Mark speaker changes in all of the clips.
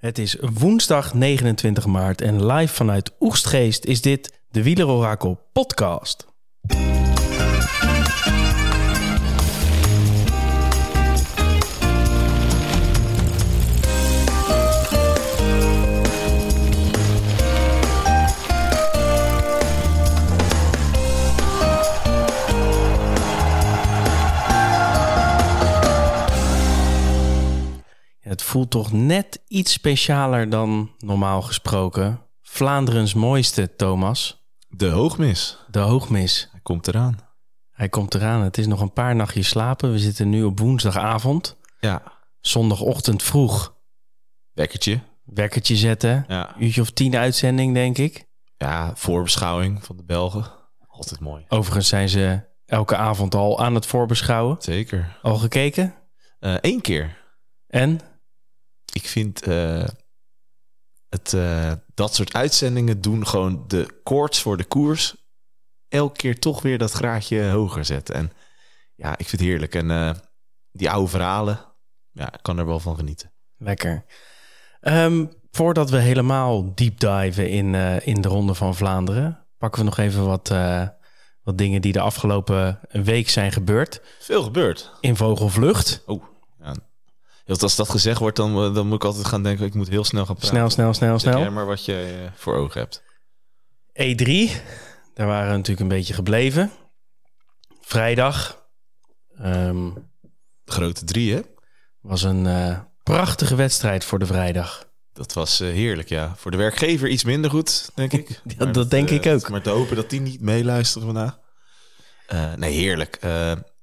Speaker 1: Het is woensdag 29 maart en live vanuit Oegstgeest is dit de Wielerorakel podcast. Voelt toch net iets specialer dan normaal gesproken. Vlaanderens mooiste, Thomas.
Speaker 2: De hoogmis.
Speaker 1: De hoogmis.
Speaker 2: Hij komt eraan.
Speaker 1: Hij komt eraan. Het is nog een paar nachtjes slapen. We zitten nu op woensdagavond.
Speaker 2: Ja.
Speaker 1: Zondagochtend vroeg.
Speaker 2: Wekkertje.
Speaker 1: Wekkertje zetten.
Speaker 2: Ja.
Speaker 1: Uurtje of tien uitzending, denk ik.
Speaker 2: Ja, voorbeschouwing van de Belgen. Altijd mooi.
Speaker 1: Overigens zijn ze elke avond al aan het voorbeschouwen.
Speaker 2: Zeker.
Speaker 1: Al gekeken?
Speaker 2: Eén Eh, keer.
Speaker 1: En?
Speaker 2: Ik vind eh, het, eh, dat soort uitzendingen doen gewoon de koorts voor de koers elke keer toch weer dat graadje hoger zetten. En ja, ik vind het heerlijk. En eh, die oude verhalen, ja, ik kan er wel van genieten.
Speaker 1: Lekker. Ehm, voordat we helemaal deep diven in, in de Ronde van Vlaanderen, pakken we nog even wat, wat dingen die de afgelopen week zijn gebeurd.
Speaker 2: Veel gebeurd.
Speaker 1: In Vogelvlucht.
Speaker 2: Oh. Want Als dat gezegd wordt, dan, eh, dan moet ik altijd gaan denken... ik moet heel snel gaan praten.
Speaker 1: Snel, snel, snel,
Speaker 2: Zeg
Speaker 1: snel.
Speaker 2: maar wat je eh, voor ogen hebt.
Speaker 1: E3, daar waren we natuurlijk een beetje gebleven. Vrijdag ehm,
Speaker 2: De grote drie, hè?
Speaker 1: was een eh, prachtige wedstrijd voor de vrijdag.
Speaker 2: Dat was heerlijk, ja. Voor de werkgever iets minder goed, denk ik.
Speaker 1: Ja, dat denk ik ook.
Speaker 2: Maar te hopen dat die niet meeluisteren vandaag. Nee, heerlijk.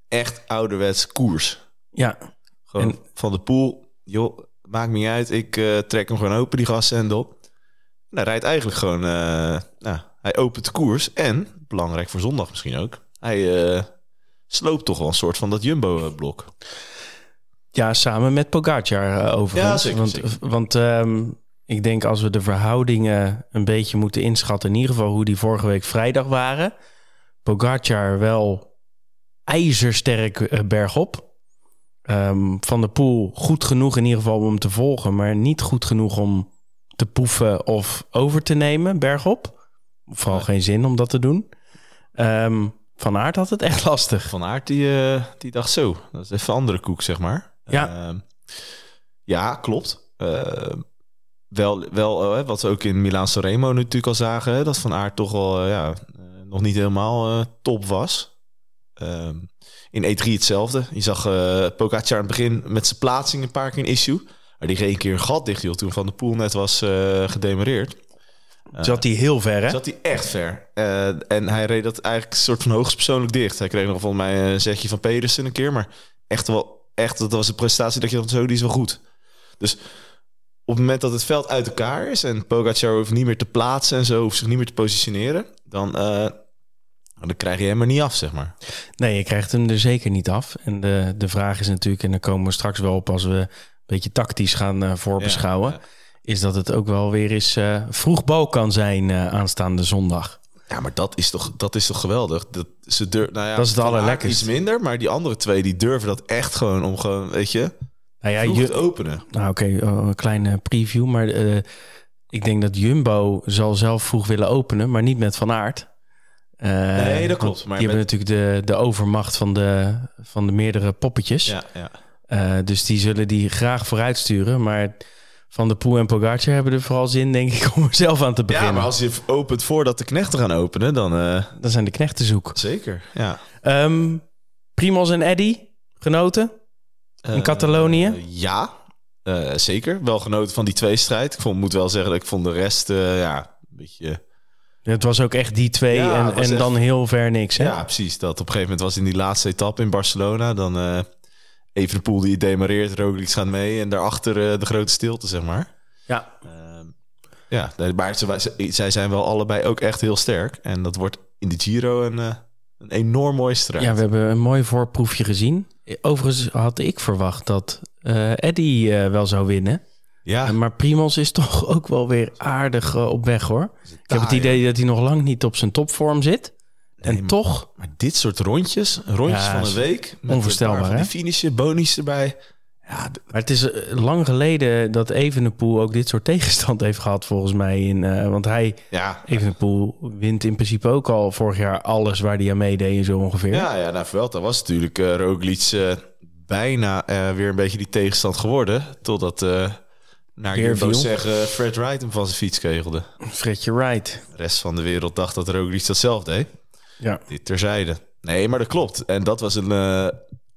Speaker 2: Echt ouderwets koers.
Speaker 1: Ja,
Speaker 2: Gewoon
Speaker 1: En-
Speaker 2: van de pool. Joh, maakt me niet uit. Ik eh, trek hem gewoon open, die op. En hij rijdt eigenlijk gewoon... eh, nou, hij opent de koers. En, belangrijk voor zondag misschien ook... hij eh, sloopt toch wel een soort van dat Jumbo-blok.
Speaker 1: Ja, samen met Pogacar overigens.
Speaker 2: Ja, zeker,
Speaker 1: want
Speaker 2: zeker.
Speaker 1: want ehm, ik denk als we de verhoudingen een beetje moeten inschatten... in ieder geval hoe die vorige week vrijdag waren... Pogacar wel ijzersterk bergop. Ehm, Van der Poel goed genoeg in ieder geval om hem te volgen... maar niet goed genoeg om te poeven of over te nemen bergop. Vooral geen zin om dat te doen. Ehm, van Aert had het echt lastig.
Speaker 2: Van Aert, die, eh, die dacht zo. Dat is even andere koek, zeg maar.
Speaker 1: Ja.
Speaker 2: Ehm, ja, klopt. Wel, wel eh, wat we ook in Milaan Sanremo natuurlijk al zagen... dat Van Aert toch wel eh, ja, nog niet helemaal top was. In E3 hetzelfde. Je zag eh Pogacar aan het begin met zijn plaatsing een paar keer een issue. Maar die reed een keer een gat dicht, joh, toen Van de Poel net was eh gedemereerd.
Speaker 1: Zat hij heel ver, hè?
Speaker 2: Zat hij echt ver. Eh, en hij reed dat eigenlijk een soort van hoogstpersoonlijk dicht. Hij kreeg nog volgens mij een zetje van Pedersen een keer. Maar echt wel, echt, dat was een prestatie dat je dan zo, die is wel goed. Dus op het moment dat het veld uit elkaar is... en Pogacar hoeft niet meer te plaatsen en zo... hoeft zich niet meer te positioneren... dan, dan krijg je hem er niet af, zeg maar.
Speaker 1: Nee, je krijgt hem er zeker niet af. En de, de vraag is natuurlijk, en daar komen we straks wel op als we een beetje tactisch gaan eh, voorbeschouwen,
Speaker 2: Ja, ja.
Speaker 1: is dat het ook wel weer eens eh, vroeg bal kan zijn eh, aanstaande zondag.
Speaker 2: Ja, maar dat is toch, dat is toch geweldig. Dat, ze dur nou ja,
Speaker 1: Dat is het allerlekkerst.
Speaker 2: Iets minder, maar die andere twee die durven dat echt gewoon om gewoon, weet je,
Speaker 1: Nou ja, je,
Speaker 2: openen.
Speaker 1: nou oké, oh, een kleine preview, maar ik denk dat Jumbo zal zelf vroeg willen openen, maar niet met Van Aert. Eh,
Speaker 2: Nee, dat klopt, maar
Speaker 1: die hebben
Speaker 2: met-
Speaker 1: natuurlijk de, de overmacht van de, van de meerdere poppetjes.
Speaker 2: Ja, ja.
Speaker 1: Eh, dus die zullen die graag vooruit sturen. Maar Van de Poel en Pogacar hebben er vooral zin, denk ik, om er zelf aan te beginnen.
Speaker 2: Ja, maar als je opent voordat de knechten gaan openen, dan eh,
Speaker 1: Dan zijn de knechten zoek.
Speaker 2: zeker. Ja.
Speaker 1: Ehm Primos en Eddy, genoten? In Catalonië?
Speaker 2: Ja, zeker. Wel genoten van die tweestrijd. Ik vond, moet wel zeggen dat ik vond de rest, ja, een beetje...
Speaker 1: Het was ook echt die twee
Speaker 2: Ja,
Speaker 1: en, en
Speaker 2: echt-
Speaker 1: dan heel ver niks. Hè?
Speaker 2: Ja, precies. Dat op een gegeven moment was in die laatste etappe in Barcelona. Dan eh even de poel die demareert, Roglic gaat mee. En daarachter eh, de grote stilte, zeg maar.
Speaker 1: ja.
Speaker 2: Ehm, ja, maar ze, zij zijn wel allebei ook echt heel sterk. En dat wordt in de Giro een, eh, een enorm mooie strijd.
Speaker 1: Ja, we hebben een mooi voorproefje gezien. Overigens had ik verwacht dat Eddy wel zou winnen.
Speaker 2: Ja,
Speaker 1: Maar Primos is toch ook wel weer aardig eh, op weg hoor. Ik heb het idee dat hij nog lang niet op zijn topvorm zit.
Speaker 2: Nee,
Speaker 1: en
Speaker 2: maar-
Speaker 1: toch,
Speaker 2: Maar dit soort rondjes, rondjes
Speaker 1: Ja,
Speaker 2: van een week... met
Speaker 1: onvoorstelbaar,
Speaker 2: een finishje, bonies erbij. Ja,
Speaker 1: Maar het is eh, lang geleden dat Evenepoel ook dit soort tegenstand heeft gehad, volgens mij. In, eh, want hij,
Speaker 2: ja,
Speaker 1: Evenepoel, wint in principe ook al vorig jaar alles waar hij aan meedeed, zo ongeveer.
Speaker 2: ja, ja nou, Vuelta was natuurlijk eh Roglic bijna weer een beetje die tegenstand geworden. Totdat, naar
Speaker 1: viel.
Speaker 2: zeggen, Fred Wright hem van zijn fiets kegelde.
Speaker 1: Fredje Wright.
Speaker 2: De rest van de wereld dacht dat Roglic dat zelf deed.
Speaker 1: Ja.
Speaker 2: Dit terzijde. Nee, maar dat klopt. En dat was een, eh,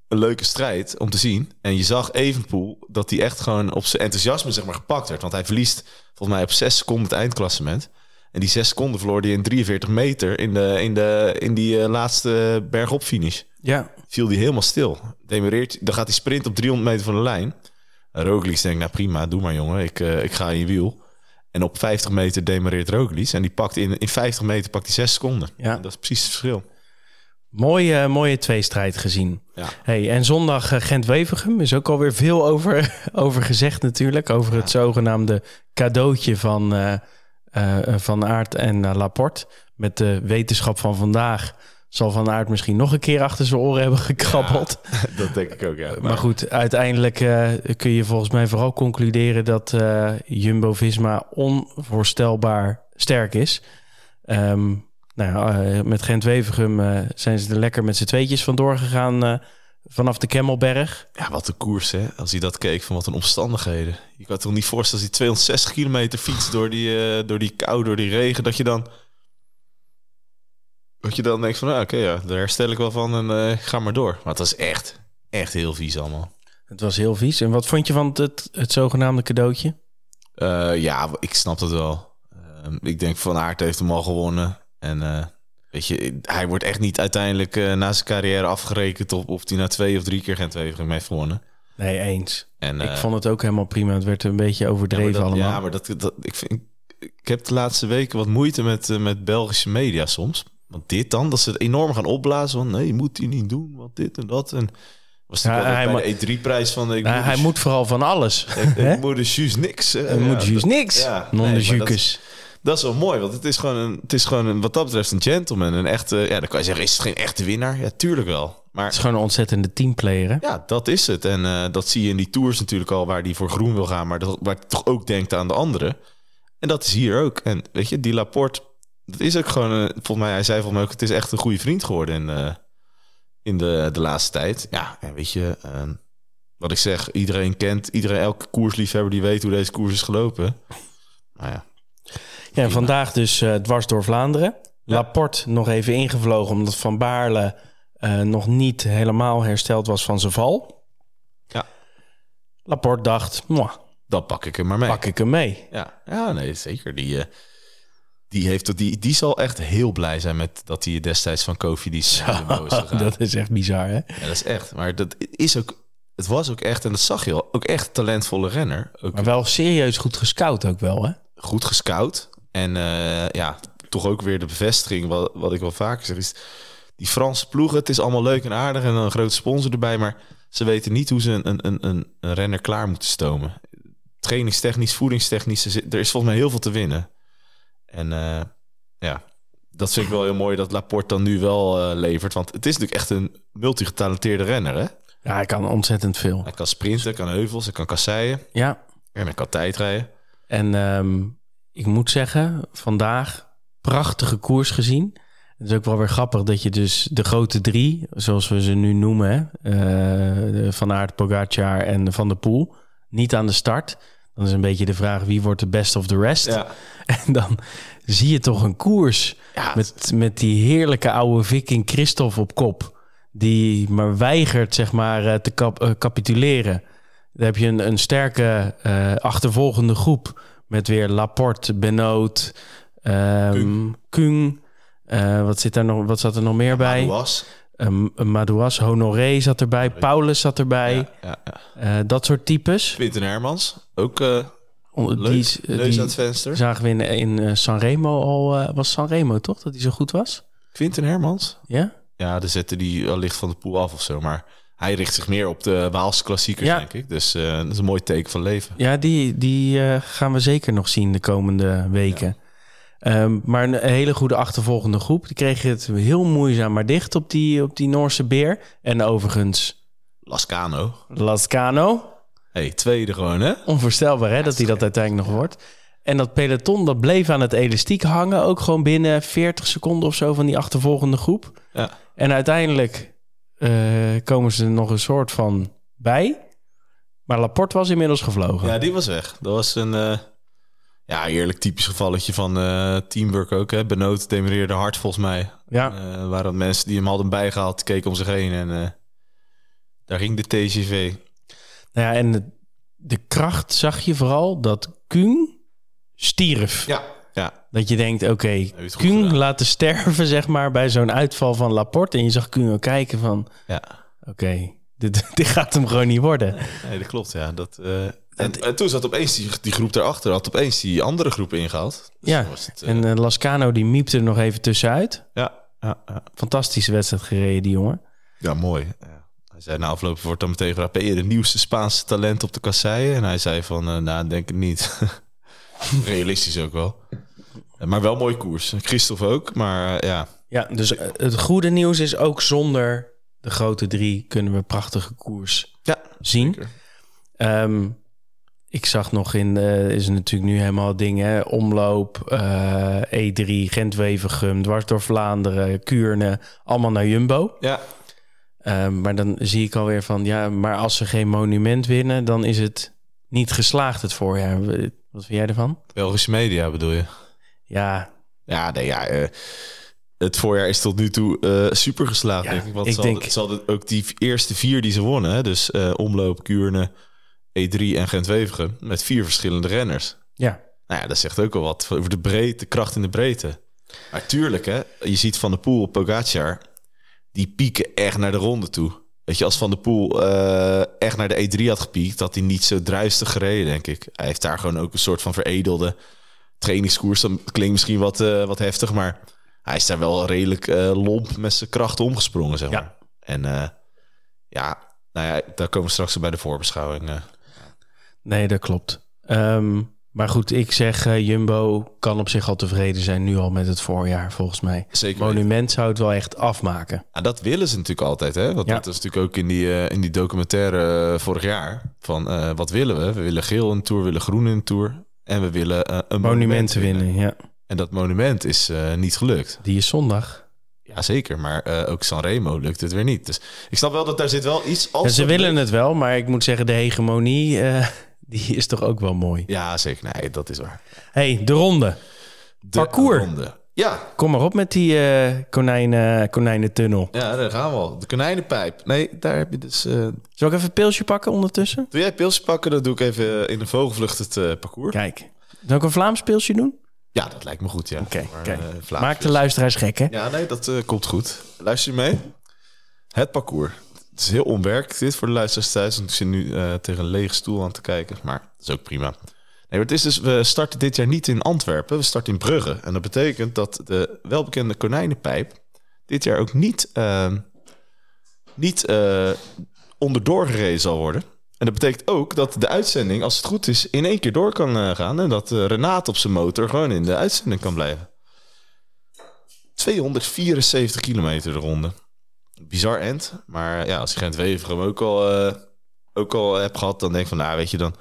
Speaker 2: een leuke strijd om te zien. En je zag Evenpoel dat hij echt gewoon op zijn enthousiasme zeg maar, gepakt werd. Want hij verliest volgens mij op 6 seconden het eindklassement. En die 6 seconden verloor hij in 43 meter in, de, in, de, in die eh, laatste bergop finish.
Speaker 1: Ja,
Speaker 2: Viel hij helemaal stil. Demereert, dan gaat hij sprint op 300 meter van de lijn. Roglic denkt, nou prima, doe maar jongen. Ik, eh, ik ga in je wiel. En op 50 meter demereert Roglic. En die pakt in, in 50 meter pakt hij 6 seconden.
Speaker 1: Ja.
Speaker 2: En dat is precies het verschil.
Speaker 1: mooie, mooie tweestrijd gezien.
Speaker 2: Ja.
Speaker 1: Hey, en zondag eh, Gent-Wevergem is ook alweer veel over, over gezegd natuurlijk. Over het zogenaamde cadeautje van, eh eh, van Aert en eh, Laporte. Met de wetenschap van vandaag zal Van Aert misschien nog een keer achter zijn oren hebben gekrabbeld.
Speaker 2: dat denk ik ook, ja.
Speaker 1: Maar goed, uiteindelijk eh, kun je volgens mij vooral concluderen dat eh, Jumbo-Visma onvoorstelbaar sterk is. Ehm, nou ja, eh, met Gent-Wevergem eh, zijn ze er lekker met z'n tweetjes vandoor gegaan vanaf de Kemmelberg.
Speaker 2: Ja, wat een koers, hè. Als hij dat keek, van wat een omstandigheden. Je kan toch niet voorstellen als hij 260 kilometer fietst door die, door die kou, door die regen, dat je dan... Dat je dan denkt van, nou, oké, ja, daar herstel ik wel van en eh, ga maar door. Maar het was echt, echt heel vies allemaal.
Speaker 1: Het was heel vies. En wat vond je van het, het, het zogenaamde cadeautje?
Speaker 2: Eh, ja, ik snap dat wel. Ehm, ik denk Van Aert heeft hem al gewonnen. En eh, weet je, hij wordt echt niet uiteindelijk eh, na zijn carrière afgerekend... op of hij na twee of drie keer geen twee heeft gewonnen.
Speaker 1: Nee, eens.
Speaker 2: En,
Speaker 1: ik vond het ook helemaal prima. Het werd een beetje overdreven
Speaker 2: ja, maar dat,
Speaker 1: allemaal.
Speaker 2: Ja, maar dat, dat, ik, vind, ik heb de laatste weken wat moeite met, met Belgische media soms. Want dit dan, dat ze het enorm gaan opblazen van... nee, moet hij niet doen, want dit en dat. En was
Speaker 1: Ja, hij
Speaker 2: bij de E3-prijs van... Ik
Speaker 1: Nou,
Speaker 2: moet
Speaker 1: hij
Speaker 2: dus-
Speaker 1: moet vooral van alles.
Speaker 2: Ik, moet dus juist niks.
Speaker 1: Hij
Speaker 2: Ja,
Speaker 1: moet juist niks.
Speaker 2: ja,
Speaker 1: non
Speaker 2: nee,
Speaker 1: de
Speaker 2: dat- is wel mooi, want het is gewoon een, het is gewoon een, wat dat betreft een gentleman. Een echte, ja, dan kan je zeggen, is het geen echte winnaar? Ja, tuurlijk wel.
Speaker 1: Het
Speaker 2: Maar
Speaker 1: is gewoon een ontzettende teamplayer. Hè?
Speaker 2: ja, dat is het. En eh, dat zie je in die tours natuurlijk al, waar die voor groen wil gaan, maar dat, waar hij toch ook denkt aan de anderen. En dat is hier ook. En weet je, die Laporte, dat is ook gewoon, een- volgens mij, hij zei volgens mij ook, het is echt een goede vriend geworden in, eh, in de, de laatste tijd. Ja, en weet je, ehm, wat ik zeg, iedereen kent, iedereen, elke koersliefhebber die weet hoe deze koers is gelopen. Nou ja,
Speaker 1: Ja, en vandaag dus eh, dwars door Vlaanderen.
Speaker 2: Ja.
Speaker 1: Laporte nog even ingevlogen omdat Van Baarle eh, nog niet helemaal hersteld was van zijn val.
Speaker 2: Ja.
Speaker 1: Laporte dacht, "Mwah,
Speaker 2: dan pak ik hem maar mee.
Speaker 1: pak ik hem mee.
Speaker 2: Ja, ja nee, zeker. Die, eh, die, heeft, die, die zal echt heel blij zijn met dat hij destijds van Kofi die is
Speaker 1: dat is echt bizar, hè?
Speaker 2: Ja, dat is echt. Maar dat is ook, het was ook echt, en dat zag je al, ook echt talentvolle renner. Ook
Speaker 1: Maar wel serieus goed gescout ook wel, hè?
Speaker 2: goed gescout. En eh, ja, toch ook weer de bevestiging, wat, wat ik wel vaker zeg, is die Franse ploegen, het is allemaal leuk en aardig en een grote sponsor erbij, maar ze weten niet hoe ze een, een, een, een, renner klaar moeten stomen. Trainingstechnisch, voedingstechnisch, er is volgens mij heel veel te winnen. En eh, ja, dat vind ik wel heel mooi dat Laporte dan nu wel eh, levert, want het is natuurlijk echt een multigetalenteerde renner, hè?
Speaker 1: Ja, hij kan ontzettend veel.
Speaker 2: Hij kan sprinten, hij kan heuvels, hij kan kasseien
Speaker 1: Ja,
Speaker 2: en hij kan tijdrijden.
Speaker 1: en ehm, ik moet zeggen, vandaag prachtige koers gezien. Het is ook wel weer grappig dat je dus de grote drie, zoals we ze nu noemen, hè, eh, Van Aert, Pogacar en Van der Poel, niet aan de start. Dan is een beetje de vraag wie wordt de best of the rest.
Speaker 2: Ja,
Speaker 1: En dan zie je toch een koers
Speaker 2: ja
Speaker 1: met, met die heerlijke oude viking Christophe op kop. Die maar weigert zeg maar eh, te kap- eh, capituleren. Dan heb je een, een sterke eh, achtervolgende groep. Met weer Laporte, Benoot, ehm
Speaker 2: Kung.
Speaker 1: Kung. Wat, zit daar nog, wat zat er nog meer bij?
Speaker 2: was.
Speaker 1: Um, Madouas, Honoré zat erbij. Paulus zat erbij.
Speaker 2: Ja, ja, ja.
Speaker 1: Eh, dat soort types.
Speaker 2: Quinten Hermans, ook eh
Speaker 1: On-
Speaker 2: leuk.
Speaker 1: Die,
Speaker 2: aan het venster.
Speaker 1: zagen we in, in Sanremo al. was Sanremo toch? Dat hij zo goed was?
Speaker 2: Quinten Hermans?
Speaker 1: Ja?
Speaker 2: Ja, dan zette die allicht van de poel af of zo. Maar hij richt zich meer op de Waalse klassiekers,
Speaker 1: Ja.
Speaker 2: denk ik. Dus eh, dat is een mooi teken van leven.
Speaker 1: Ja, die, die eh, gaan we zeker nog zien de komende weken. Ehm, maar een hele goede achtervolgende groep. Die kregen het heel moeizaam maar dicht op die, op die Noorse beer. En overigens
Speaker 2: Lascano.
Speaker 1: Lascano.
Speaker 2: hey, tweede gewoon, hè?
Speaker 1: Onvoorstelbaar hè, dat hij dat uiteindelijk nog wordt. En dat peloton dat bleef aan het elastiek hangen. Ook gewoon binnen 40 seconden of zo van die achtervolgende groep.
Speaker 2: Ja.
Speaker 1: En uiteindelijk eh, komen ze er nog een soort van bij. Maar Laporte was inmiddels gevlogen.
Speaker 2: Ja, die was weg. Dat was een eh, ja, eerlijk typisch gevalletje van eh, teamwork ook. Hè? Benoot demereerde hard volgens mij.
Speaker 1: Ja.
Speaker 2: Eh, waren dat mensen die hem hadden bijgehaald, keken om zich heen en eh, daar ging de TGV.
Speaker 1: Nou ja, en de, de kracht zag je vooral dat Kuhn stierf.
Speaker 2: Ja. Ja,
Speaker 1: Dat je denkt, oké, Kuhn
Speaker 2: gedaan.
Speaker 1: laten sterven, zeg maar, bij zo'n uitval van Laporte. En je zag Kuhn ook kijken van,
Speaker 2: ja.
Speaker 1: oké, dit, dit gaat hem gewoon niet worden.
Speaker 2: Nee, dat klopt, ja. Dat, en, en toen zat opeens die, die groep daarachter, had opeens die andere groep ingehaald. Dus
Speaker 1: Ja,
Speaker 2: dan was het,
Speaker 1: en eh, Lascano die miepte er nog even tussenuit.
Speaker 2: ja, ja, ja.
Speaker 1: Fantastische wedstrijd gereden, die jongen.
Speaker 2: ja, mooi. Ja. Hij zei na afloop wordt dan meteen gevraagd, ben je de nieuwste Spaanse talent op de kasseien? En hij zei van, eh, nou, denk het niet. Realistisch ook wel. Maar wel mooi koers. Christophe ook, maar ja.
Speaker 1: Ja, dus het goede nieuws is ook zonder de grote drie kunnen we prachtige koers
Speaker 2: Ja,
Speaker 1: zien.
Speaker 2: zeker.
Speaker 1: Ik zag nog in, eh, is natuurlijk nu helemaal dingen, omloop, eh, E3, Gent-Wevergem, dwars door Vlaanderen, Kuurne, allemaal naar Jumbo.
Speaker 2: Ja,
Speaker 1: Ehm, maar dan zie ik alweer van, ja, maar als ze geen monument winnen, dan is het niet geslaagd het voorjaar. Wat vind jij ervan?
Speaker 2: Belgische media bedoel je?
Speaker 1: Ja,
Speaker 2: Ja, nee, ja. eh, het voorjaar is tot nu toe super geslaagd,
Speaker 1: Ja,
Speaker 2: denk ik. Want
Speaker 1: ik
Speaker 2: ze, hadden,
Speaker 1: denk-
Speaker 2: ze hadden ook die eerste vier die ze wonnen. Hè? Dus Omloop, Kuurne, E3 en Gent-Wevergem. Met vier verschillende renners.
Speaker 1: ja,
Speaker 2: Nou ja, dat zegt ook al wat over de breedte, de kracht in de breedte. Maar tuurlijk, hè. Je ziet Van de Poel, Pogacar, die pieken echt naar de ronde toe. Weet je, als Van de Poel eh, echt naar de E3 had gepiekt... had hij niet zo druistig gereden, denk ik. Hij heeft daar gewoon ook een soort van veredelde trainingskoers. Dat klinkt misschien wat, eh, wat heftig, maar hij is daar wel redelijk eh, lomp met zijn krachten omgesprongen, zeg maar.
Speaker 1: Ja.
Speaker 2: En ja, nou ja, daar komen we straks bij de voorbeschouwing.
Speaker 1: Nee, dat klopt. Ehm, maar goed, ik zeg eh, Jumbo kan op zich al tevreden zijn nu al met het voorjaar, volgens mij.
Speaker 2: Zeker.
Speaker 1: Monument zou het wel echt afmaken.
Speaker 2: Ja, dat willen ze natuurlijk altijd, hè? Want
Speaker 1: Ja.
Speaker 2: dat is natuurlijk ook in die, eh, in die documentaire eh, vorig jaar. Van wat willen we? We willen geel in de tour, we willen groen in de tour. En we willen een monument
Speaker 1: Monumenten
Speaker 2: winnen.
Speaker 1: winnen, ja.
Speaker 2: En dat monument is niet gelukt.
Speaker 1: Die is zondag.
Speaker 2: Ja, zeker. Maar ook Sanremo lukt het weer niet. Dus ik snap wel dat daar zit wel iets... Als
Speaker 1: ze willen
Speaker 2: lukt-
Speaker 1: het wel, maar ik moet zeggen, de hegemonie, die is toch ook wel mooi.
Speaker 2: Ja, zeker. Nee, dat is waar.
Speaker 1: hey, de ronde.
Speaker 2: De
Speaker 1: Parcours.
Speaker 2: ronde. Ja,
Speaker 1: Kom maar op met die eh konijnen, konijnentunnel.
Speaker 2: ja, daar gaan we al. De konijnenpijp. Nee, daar heb je dus... eh,
Speaker 1: Zal ik even een pilsje pakken ondertussen?
Speaker 2: Doe jij pilsje pakken, dan doe ik even in de vogelvlucht het eh, parcours.
Speaker 1: Kijk. Zal ik een Vlaams pilsje doen?
Speaker 2: Ja, dat lijkt me goed, ja.
Speaker 1: Oké,
Speaker 2: Vlaams
Speaker 1: Maak de luisteraars gek, hè?
Speaker 2: Ja, nee, dat komt goed. Luister je mee? Het parcours. Het is heel onwerkelijk dit voor de luisteraars thuis. Want ik zit nu eh, tegen een lege stoel aan te kijken. Maar dat is ook prima. Nee, het is dus, we starten dit jaar niet in Antwerpen. We starten in Brugge. En dat betekent dat de welbekende konijnenpijp... dit jaar ook niet, eh, niet eh, onderdoor gereden zal worden. En dat betekent ook dat de uitzending, als het goed is, in één keer door kan eh, gaan. En dat eh, Renate op zijn motor gewoon in de uitzending kan blijven. 274 kilometer de ronde. Bizar end. Maar ja, als je Gent Wevergem ook al, eh, ook al hebt gehad, dan denk ik van, nou weet je, dan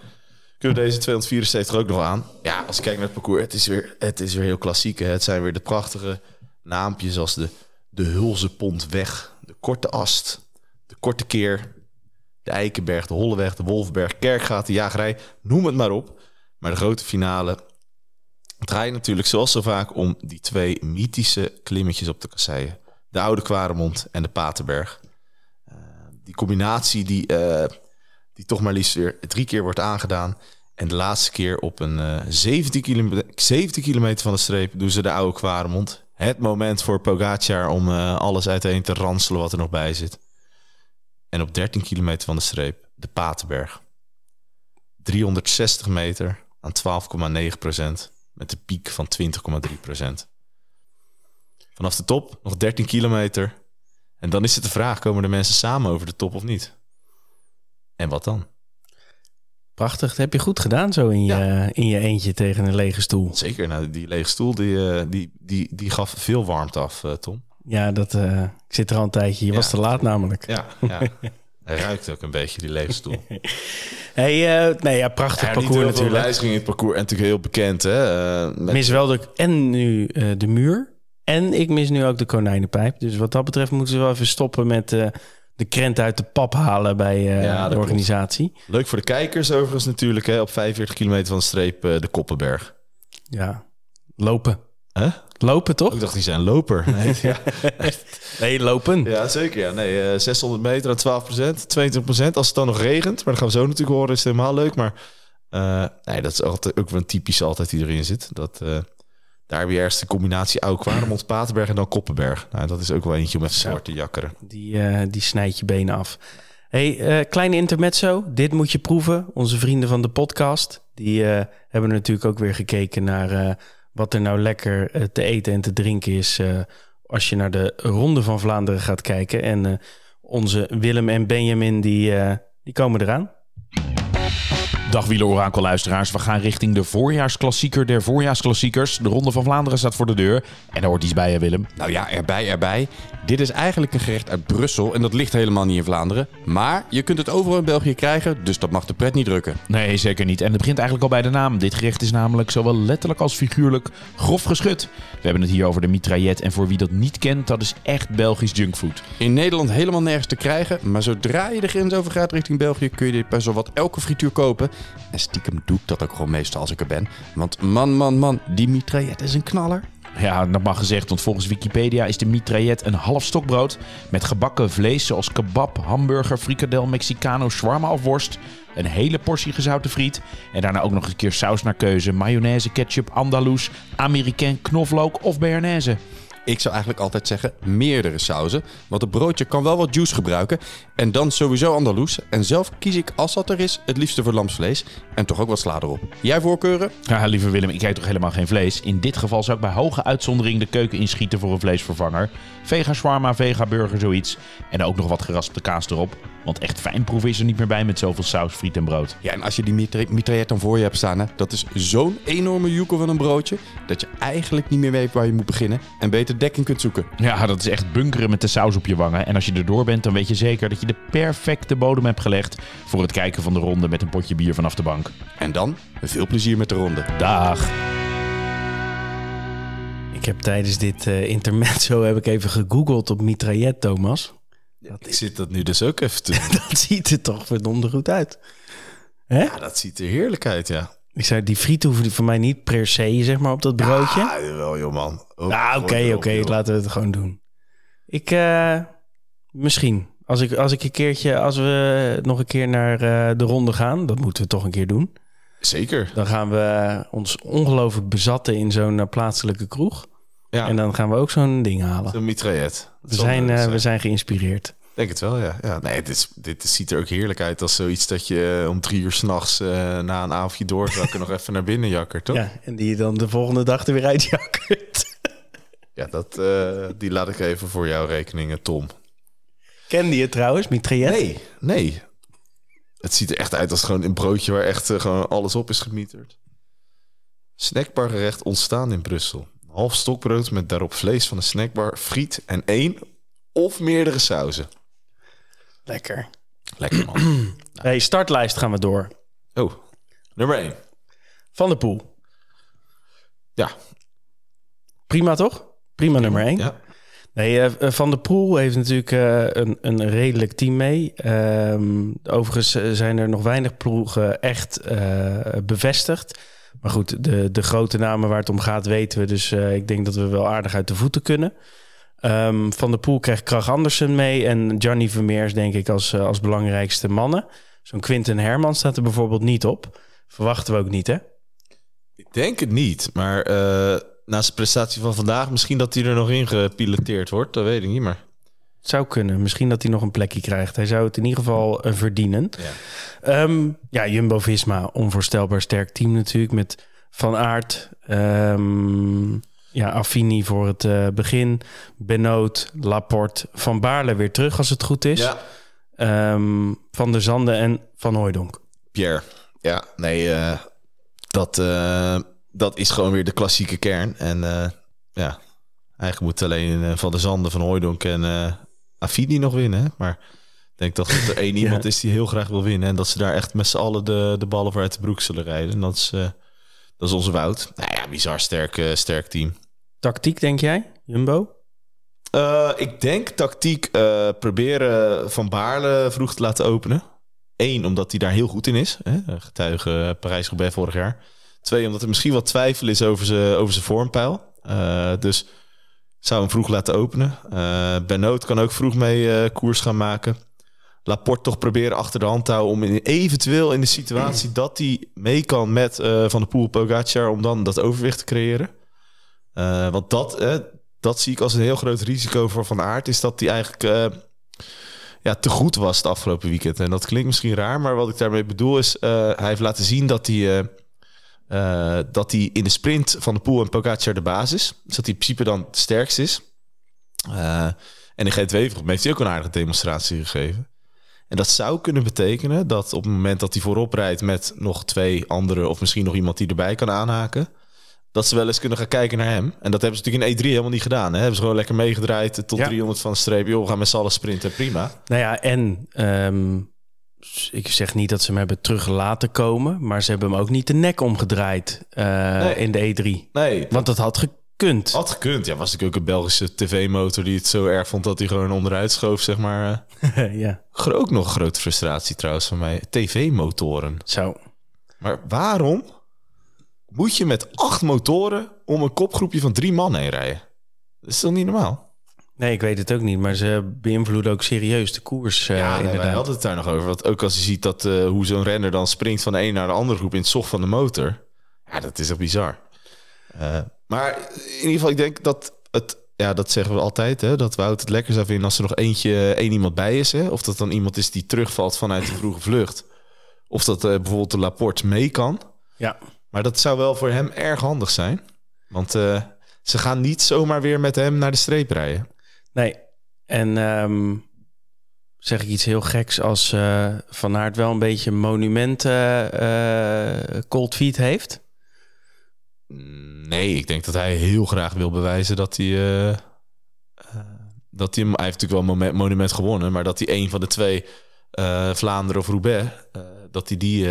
Speaker 2: kunnen we deze 274 ook nog aan. Ja, als ik kijk naar het parcours, het is weer, het is weer heel klassiek. Hè? Het zijn weer de prachtige naampjes als de, de Hulzepontweg, de Korte Ast, de Korte Keer, de Eikenberg, de Holleweg, de Wolfberg, Kerkgaat, de Jagerij, noem het maar op. Maar de grote finale draait natuurlijk zoals zo vaak om die twee mythische klimmetjes op de kasseien. De Oude Kwaremond en de Paterberg. Eh, die combinatie die, eh, die toch maar liefst weer drie keer wordt aangedaan. En de laatste keer op een eh 17, kilometer, 17 kilometer van de streep doen ze de Oude Kwaremond. Het moment voor Pogacar om eh, alles uiteen te ranselen wat er nog bij zit. En op 13 kilometer van de streep de Paterberg. 360 meter aan 12,9 procent. Met een piek van 20,3 procent. Vanaf de top nog 13 kilometer. En dan is het de vraag, komen de mensen samen over de top of niet? En wat dan?
Speaker 1: Prachtig. Dat heb je goed gedaan zo in je, in je eentje tegen een lege stoel.
Speaker 2: Zeker, nou, die lege stoel die, eh, die, die, die gaf veel warmte af, eh, Tom.
Speaker 1: Ja, dat, eh, ik zit er al een tijdje. Je was te laat namelijk.
Speaker 2: Ja, ja. Hij ruikt ook een beetje, die leefstoel.
Speaker 1: hey, uh, nee, ja, prachtig
Speaker 2: ja,
Speaker 1: parcours natuurlijk.
Speaker 2: wijziging in het parcours en natuurlijk heel bekend. Hè?
Speaker 1: Uh, met... Mis wel de, en nu de muur. En ik mis nu ook de konijnenpijp. Dus wat dat betreft moeten ze wel even stoppen met uh, de krent uit de pap halen bij ja, de organisatie.
Speaker 2: Klopt. Leuk voor de kijkers overigens natuurlijk. Hè? Op 45 kilometer van de streep de Koppenberg.
Speaker 1: Ja, lopen.
Speaker 2: Huh?
Speaker 1: Lopen toch?
Speaker 2: Ik dacht, die zijn loper. Nee, ja.
Speaker 1: nee lopen.
Speaker 2: Ja, zeker. Ja. Nee, uh, 600 meter aan 12 procent, 22 procent. Als het dan nog regent, maar dat gaan we zo natuurlijk horen, is het helemaal leuk. Maar nee, dat is altijd, ook wel een typische altijd die erin zit. Dat, daar weer eerst de combinatie Oud-Kwaremond, Paterberg en dan Koppenberg. Nou, dat is ook wel eentje om even zwart te jakkeren.
Speaker 1: Die, uh, die snijdt je benen af. Hey, kleine intermezzo. Dit moet je proeven. Onze vrienden van de podcast, die hebben natuurlijk ook weer gekeken naar wat er nou lekker te eten en te drinken is als je naar de Ronde van Vlaanderen gaat kijken. En onze Willem en Benjamin, die, die komen eraan.
Speaker 3: Dag Orakel-luisteraars. We gaan richting de voorjaarsklassieker der voorjaarsklassiekers. De Ronde van Vlaanderen staat voor de deur. En daar hoort iets bij, hè Willem?
Speaker 4: Nou ja, erbij, erbij. Dit is eigenlijk een gerecht uit Brussel en dat ligt helemaal niet in Vlaanderen. Maar je kunt het overal in België krijgen, dus dat mag de pret niet drukken.
Speaker 3: Nee, zeker niet. En het begint eigenlijk al bij de naam. Dit gerecht is namelijk zowel letterlijk als figuurlijk grof geschud. We hebben het hier over de mitraillet en voor wie dat niet kent, dat is echt Belgisch junkfood.
Speaker 4: In Nederland helemaal nergens te krijgen, maar zodra je de grens over gaat richting België kun je dit bij zowat elke frituur kopen. En stiekem doe ik dat ook gewoon meestal als ik er ben. Want man, man, man, die mitraillet is een knaller.
Speaker 3: Ja, dat mag gezegd, want volgens Wikipedia is de mitraillet een half stokbrood met gebakken vlees zoals kebab, hamburger, frikadel, mexicano, shawarma of worst. Een hele portie gezouten friet en daarna ook nog een keer saus naar keuze, mayonaise, ketchup, andaloes, amerikaan, knoflook of bearnaise.
Speaker 4: Ik zou eigenlijk altijd zeggen meerdere sauzen. Want het broodje kan wel wat juice gebruiken. En dan sowieso Andaloes. En zelf kies ik, als dat er is, het liefste voor lamsvlees. En toch ook wat sla erop. Jij voorkeuren?
Speaker 3: Ja, lieve Willem, ik eet toch helemaal geen vlees. In dit geval zou ik bij hoge uitzondering de keuken inschieten voor een vleesvervanger. Vega shawarma, vega burger, zoiets. En ook nog wat geraspte kaas erop. Want echt fijn proeven is er niet meer bij met zoveel saus, friet en brood.
Speaker 4: Ja, en als je die mitraillet dan voor je hebt staan, hè, dat is zo'n enorme joekel van een broodje. dat je eigenlijk niet meer weet waar je moet beginnen. En beter dekking kunt zoeken.
Speaker 3: Ja, dat is echt bunkeren met de saus op je wangen. En als je erdoor bent, dan weet je zeker dat je de perfecte bodem hebt gelegd. voor het kijken van de ronde met een potje bier vanaf de bank.
Speaker 4: En dan veel plezier met de ronde.
Speaker 3: Dag.
Speaker 1: Ik heb tijdens dit uh, intermezzo heb ik even gegoogeld op mitraillet, Thomas.
Speaker 2: Dat ik zit dat nu dus ook even te
Speaker 1: Dat ziet er toch verdomde goed uit. Hè?
Speaker 2: Ja, dat ziet er heerlijk uit, ja.
Speaker 1: Ik zei, die friet hoeven voor mij niet per se, zeg maar, op dat broodje.
Speaker 2: Ja, wel, joh, man.
Speaker 1: Nou, oké, oké, laten we het gewoon doen. Ik, uh, misschien. Als ik, als ik een keertje, als we nog een keer naar uh, de ronde gaan, dat moeten we toch een keer doen.
Speaker 2: Zeker.
Speaker 1: Dan gaan we ons ongelooflijk bezatten in zo'n uh, plaatselijke kroeg. Ja. En dan gaan we ook zo'n ding halen.
Speaker 2: Een mitraillet.
Speaker 1: We zijn, uh, we zijn geïnspireerd.
Speaker 2: Denk het wel, ja. ja nee, dit, is, dit ziet er ook heerlijk uit als zoiets dat je om drie uur s'nachts uh, na een avondje doorzakken nog even naar binnen jakkert, toch?
Speaker 1: Ja, en die je dan de volgende dag er weer uitjakkert.
Speaker 2: ja, dat, uh, die laat ik even voor jouw rekeningen, Tom.
Speaker 1: Kende je trouwens, mitraillet?
Speaker 2: Nee, nee. Het ziet er echt uit als gewoon een broodje waar echt uh, gewoon alles op is gemieterd. Snackbar gerecht ontstaan in Brussel. Half stokbrood met daarop vlees van een snackbar, friet en één of meerdere sauzen.
Speaker 1: Lekker.
Speaker 2: Lekker man.
Speaker 1: hey, startlijst gaan we door.
Speaker 2: Oh, nummer 1.
Speaker 1: Van de Poel.
Speaker 2: Ja.
Speaker 1: Prima toch? Prima nummer 1.
Speaker 2: Ja.
Speaker 1: Nee, uh, Van der Poel heeft natuurlijk uh, een, een redelijk team mee. Um, overigens zijn er nog weinig ploegen echt bevestigd. Maar goed, de, de grote namen waar het om gaat weten we. Dus ik denk dat we wel aardig uit de voeten kunnen. Um, van der Poel krijgt Krach Andersen mee. En Johnny Vermeers denk ik als, als belangrijkste mannen. Zo'n Quinten Herman staat er bijvoorbeeld niet op. Verwachten we ook niet, hè?
Speaker 2: Ik denk het niet, maar na zijn prestatie van vandaag, misschien dat hij er nog in gepiloteerd wordt. Dat weet ik niet, maar...
Speaker 1: Het zou kunnen. Misschien dat hij nog een plekje krijgt. Hij zou het in ieder geval uh, verdienen. Ja, um, ja Jumbo-Visma, onvoorstelbaar sterk team natuurlijk. Met Van Aert, um, ja, Affini voor het uh, begin. Benoot, Laporte, Van Baarle weer terug als het goed is. Ja. Um, van der Zanden en Van Hooijdonk.
Speaker 2: Pierre, ja, nee, uh, dat dat is gewoon weer de klassieke kern. En uh, ja, eigenlijk moet alleen uh, Van der Zanden, Van Hooydonk en uh, nog winnen. Maar denk dat er één iemand is die heel graag wil winnen. En dat ze daar echt met z'n allen de, de ballen voor uit de broek zullen rijden. En dat is, eh, dat is onze Wout. Nou ja, bizar sterk, eh, sterk team.
Speaker 1: Tactiek, denk jij, Jumbo?
Speaker 2: Eh, ik denk tactiek eh, proberen Van Baarle vroeg te laten openen. Eén, omdat hij daar heel goed in is. Hè? Getuige Parijs-Roubaix vorig jaar. Twee, omdat er misschien wat twijfel is over zijn over vormpeil. Eh, dus zou hem vroeg laten openen. Eh Benoot kan ook vroeg mee eh, koers gaan maken. Laporte toch proberen achter de hand te houden... om in, eventueel in de situatie dat hij mee kan met Van der Poel Pogacar... om dan dat overwicht te creëren. Want dat, dat zie ik als een heel groot risico voor Van Aert... is dat hij eigenlijk ja, te goed was het afgelopen weekend. En dat klinkt misschien raar, maar wat ik daarmee bedoel is... hij heeft laten zien dat hij... eh, dat hij in de sprint van de Poel en Pogacar de basis. Dus dat hij in principe dan het sterkst is. Eh, en in G2 heeft hij ook een aardige demonstratie gegeven. En dat zou kunnen betekenen dat op het moment dat hij voorop rijdt met nog twee anderen of misschien nog iemand die erbij kan aanhaken, dat ze wel eens kunnen gaan kijken naar hem. En dat hebben ze natuurlijk in E3 helemaal niet gedaan. Hè? Hebben ze gewoon lekker meegedraaid tot
Speaker 1: Ja.
Speaker 2: 300 van de streep. Joh, we gaan met z'n allen sprinten, prima.
Speaker 1: Nou ja, en ehm, ik zeg niet dat ze hem hebben terug laten komen, maar ze hebben hem ook niet de nek omgedraaid eh,
Speaker 2: Nee.
Speaker 1: in de E3.
Speaker 2: Nee,
Speaker 1: Want dat had gekund.
Speaker 2: had gekund. Ja, was natuurlijk ook een Belgische tv-motor die het zo erg vond dat hij gewoon onderuit schoof, zeg maar. eh.
Speaker 1: ja,
Speaker 2: Ook nog een grote frustratie trouwens van mij. TV-motoren.
Speaker 1: zo.
Speaker 2: Maar waarom moet je met acht motoren om een kopgroepje van drie man heen rijden? Dat is toch niet normaal?
Speaker 1: Nee, ik weet het ook niet, maar ze beïnvloeden ook serieus de koers. eh,
Speaker 2: ja, nee, wij
Speaker 1: inderdaad.
Speaker 2: hadden het daar nog over. Want ook als je ziet dat, eh, hoe zo'n renner dan springt van de een naar de andere groep in het zocht van de motor. Ja, dat is toch bizar. Eh, maar in ieder geval, ik denk dat het... Ja, dat zeggen we altijd, hè, dat Wout het lekker zou vinden als er nog eentje, één iemand bij is. Hè? Of dat dan iemand is die terugvalt vanuit de vroege vlucht. Of dat eh, bijvoorbeeld de Laporte mee kan.
Speaker 1: Ja,
Speaker 2: Maar dat zou wel voor hem erg handig zijn. Want eh, ze gaan niet zomaar weer met hem naar de streep rijden.
Speaker 1: Nee. En ehm, zeg ik iets heel geks als eh, Van Aert wel een beetje monument eh, eh, cold feet heeft?
Speaker 2: Nee, ik denk dat hij heel graag wil bewijzen dat hij... eh, dat hij, hij heeft natuurlijk wel een monument, gewonnen... maar dat hij een van de twee, Vlaanderen of Roubaix... dat hij die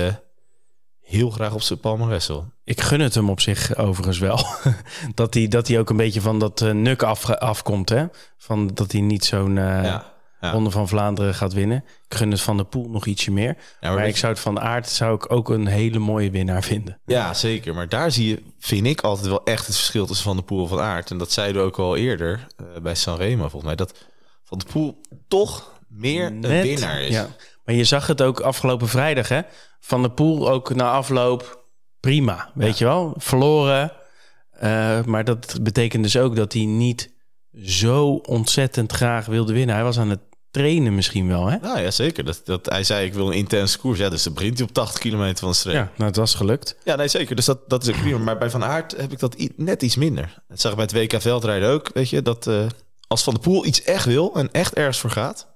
Speaker 2: heel graag op zijn palmarès wil.
Speaker 1: Ik gun het hem op zich overigens wel. dat, hij, dat hij ook een beetje van dat eh, nuk af, afkomt. Hè? Van dat hij niet zo'n
Speaker 2: ja. Ja.
Speaker 1: Ronde van Vlaanderen gaat winnen. Ik gun het van de Poel nog ietsje meer.
Speaker 2: Ja,
Speaker 1: maar ik zou het van Aert zou ik ook een hele mooie winnaar vinden.
Speaker 2: Ja, zeker. Maar daar zie je, vind ik altijd wel echt het verschil tussen Van de Poel en Van Aert. En dat zeiden we ook al eerder eh, bij Sanremo volgens mij. Dat Van de Poel toch meer een winnaar is.
Speaker 1: Ja. Maar je zag het ook afgelopen vrijdag, hè? Van de Poel ook na afloop prima, weet je wel? Verloren. Eh, maar dat betekent dus ook dat hij niet zo ontzettend graag wilde winnen. Hij was aan het trainen misschien wel, hè?
Speaker 2: Nou ja, zeker. Dat, dat, hij zei, ik wil een intense koers. Ja, dus dan begint hij op 80 kilometer van de streep.
Speaker 1: Ja,
Speaker 2: Ja,
Speaker 1: nou, het was gelukt.
Speaker 2: nee, zeker. Dus dat, dat is ook prima. Maar bij Van Aert heb ik dat net iets minder. Dat zag ik bij het WK veldrijden ook. Weet je, dat eh, als Van de Poel iets echt wil en echt ergens voor gaat...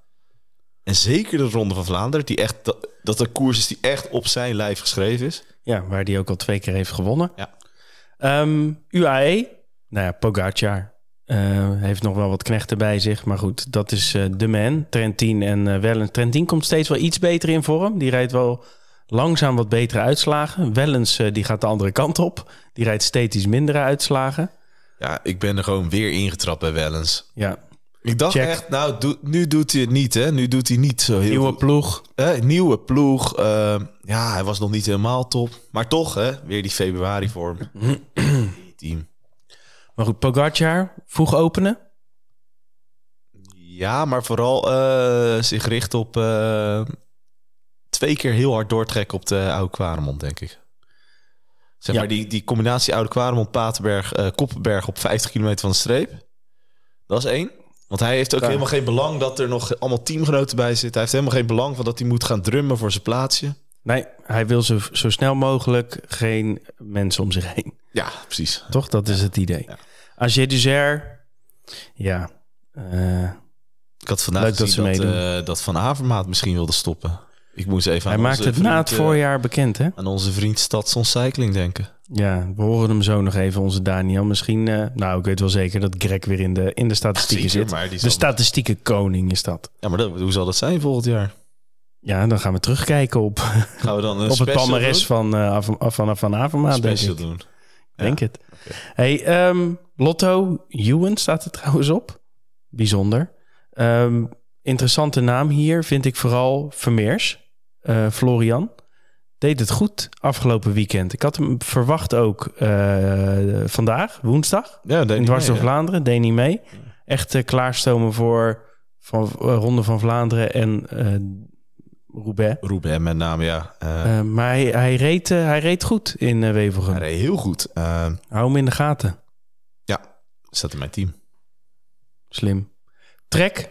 Speaker 2: en zeker de Ronde van Vlaanderen... Die echt, dat, dat een koers is die echt op zijn lijf geschreven is...
Speaker 1: Ja, waar hij ook al twee keer heeft gewonnen.
Speaker 2: Ja.
Speaker 1: Ehm, UAE, nou ja, Pogacar eh, heeft nog wel wat knechten bij zich. Maar goed, dat is eh, de man. Trentin en eh Wellens. Trentin komt steeds wel iets beter in vorm. Die rijdt wel langzaam wat betere uitslagen. Wellens die gaat de andere kant op. Die rijdt steeds iets mindere uitslagen.
Speaker 2: Ja, ik ben er gewoon weer ingetrapt bij Wellens.
Speaker 1: Ja,
Speaker 2: Ik dacht
Speaker 1: Check.
Speaker 2: echt, nou, nu doet hij het niet, hè? Nu doet hij niet zo heel
Speaker 1: nieuwe
Speaker 2: goed.
Speaker 1: ploeg.
Speaker 2: Hè, nieuwe ploeg. eh, ja, hij was nog niet helemaal top. Maar toch, hè? Weer die februari vorm. Team.
Speaker 1: Maar goed, Pogacar, vroeg openen.
Speaker 2: Ja, maar vooral eh, zich richten op eh, twee keer heel hard doortrekken op de Oude Kwaremond, denk ik. Zeg
Speaker 1: Ja.
Speaker 2: maar die, die combinatie Oude Kwaremond, Paterberg, eh Koppenberg op 50 kilometer van de streep. Dat is één. Want hij heeft ook helemaal geen belang dat er nog allemaal teamgenoten bij zitten. Hij heeft helemaal geen belang van dat hij moet gaan drummen voor zijn plaatsje.
Speaker 1: Nee, hij wil zo, zo snel mogelijk geen mensen om zich heen.
Speaker 2: Ja, precies.
Speaker 1: Toch? Dat is het idee.
Speaker 2: Ja.
Speaker 1: Agé Duzer, ja. eh,
Speaker 2: Ik had vandaag
Speaker 1: Leuk dat ze
Speaker 2: dat, eh, dat Van Avermaat misschien wilde stoppen. Ik moest even
Speaker 1: hij
Speaker 2: aan
Speaker 1: maakt het na het
Speaker 2: eh,
Speaker 1: voorjaar bekend, hè?
Speaker 2: aan onze vriend Stadson Cycling denken.
Speaker 1: Ja, we horen hem zo nog even, onze Daniel. Misschien, eh, nou, ik weet wel zeker dat Greg weer in de, in de statistieken
Speaker 2: Zeker,
Speaker 1: zit. De statistieke koning is dat.
Speaker 2: Ja, maar dat, hoe zal dat zijn volgend jaar?
Speaker 1: Ja, dan gaan we terugkijken op,
Speaker 2: Gaan we dan een
Speaker 1: op het
Speaker 2: doen?
Speaker 1: van, uh, van, van, Avermaat, denk
Speaker 2: Special
Speaker 1: ik.
Speaker 2: doen.
Speaker 1: Denk het. Hey, ehm, Lotto Ewan staat er trouwens op. Bijzonder. Ehm, interessante naam hier vind ik vooral Vermeers. Eh, Florian. Deed het goed afgelopen weekend. Ik had hem verwacht ook eh, vandaag, woensdag.
Speaker 2: Ja,
Speaker 1: In Dwars door Vlaanderen. Deed niet mee. Echt eh, klaarstomen voor van, eh, Ronde van Vlaanderen en Roubaix.
Speaker 2: Roubaix met name, ja.
Speaker 1: Maar hij, hij, reed, hij reed goed in uh, Wevelgem.
Speaker 2: hij reed heel goed.
Speaker 1: Hou hem in de gaten.
Speaker 2: ja, staat in mijn team.
Speaker 1: Slim. Trek.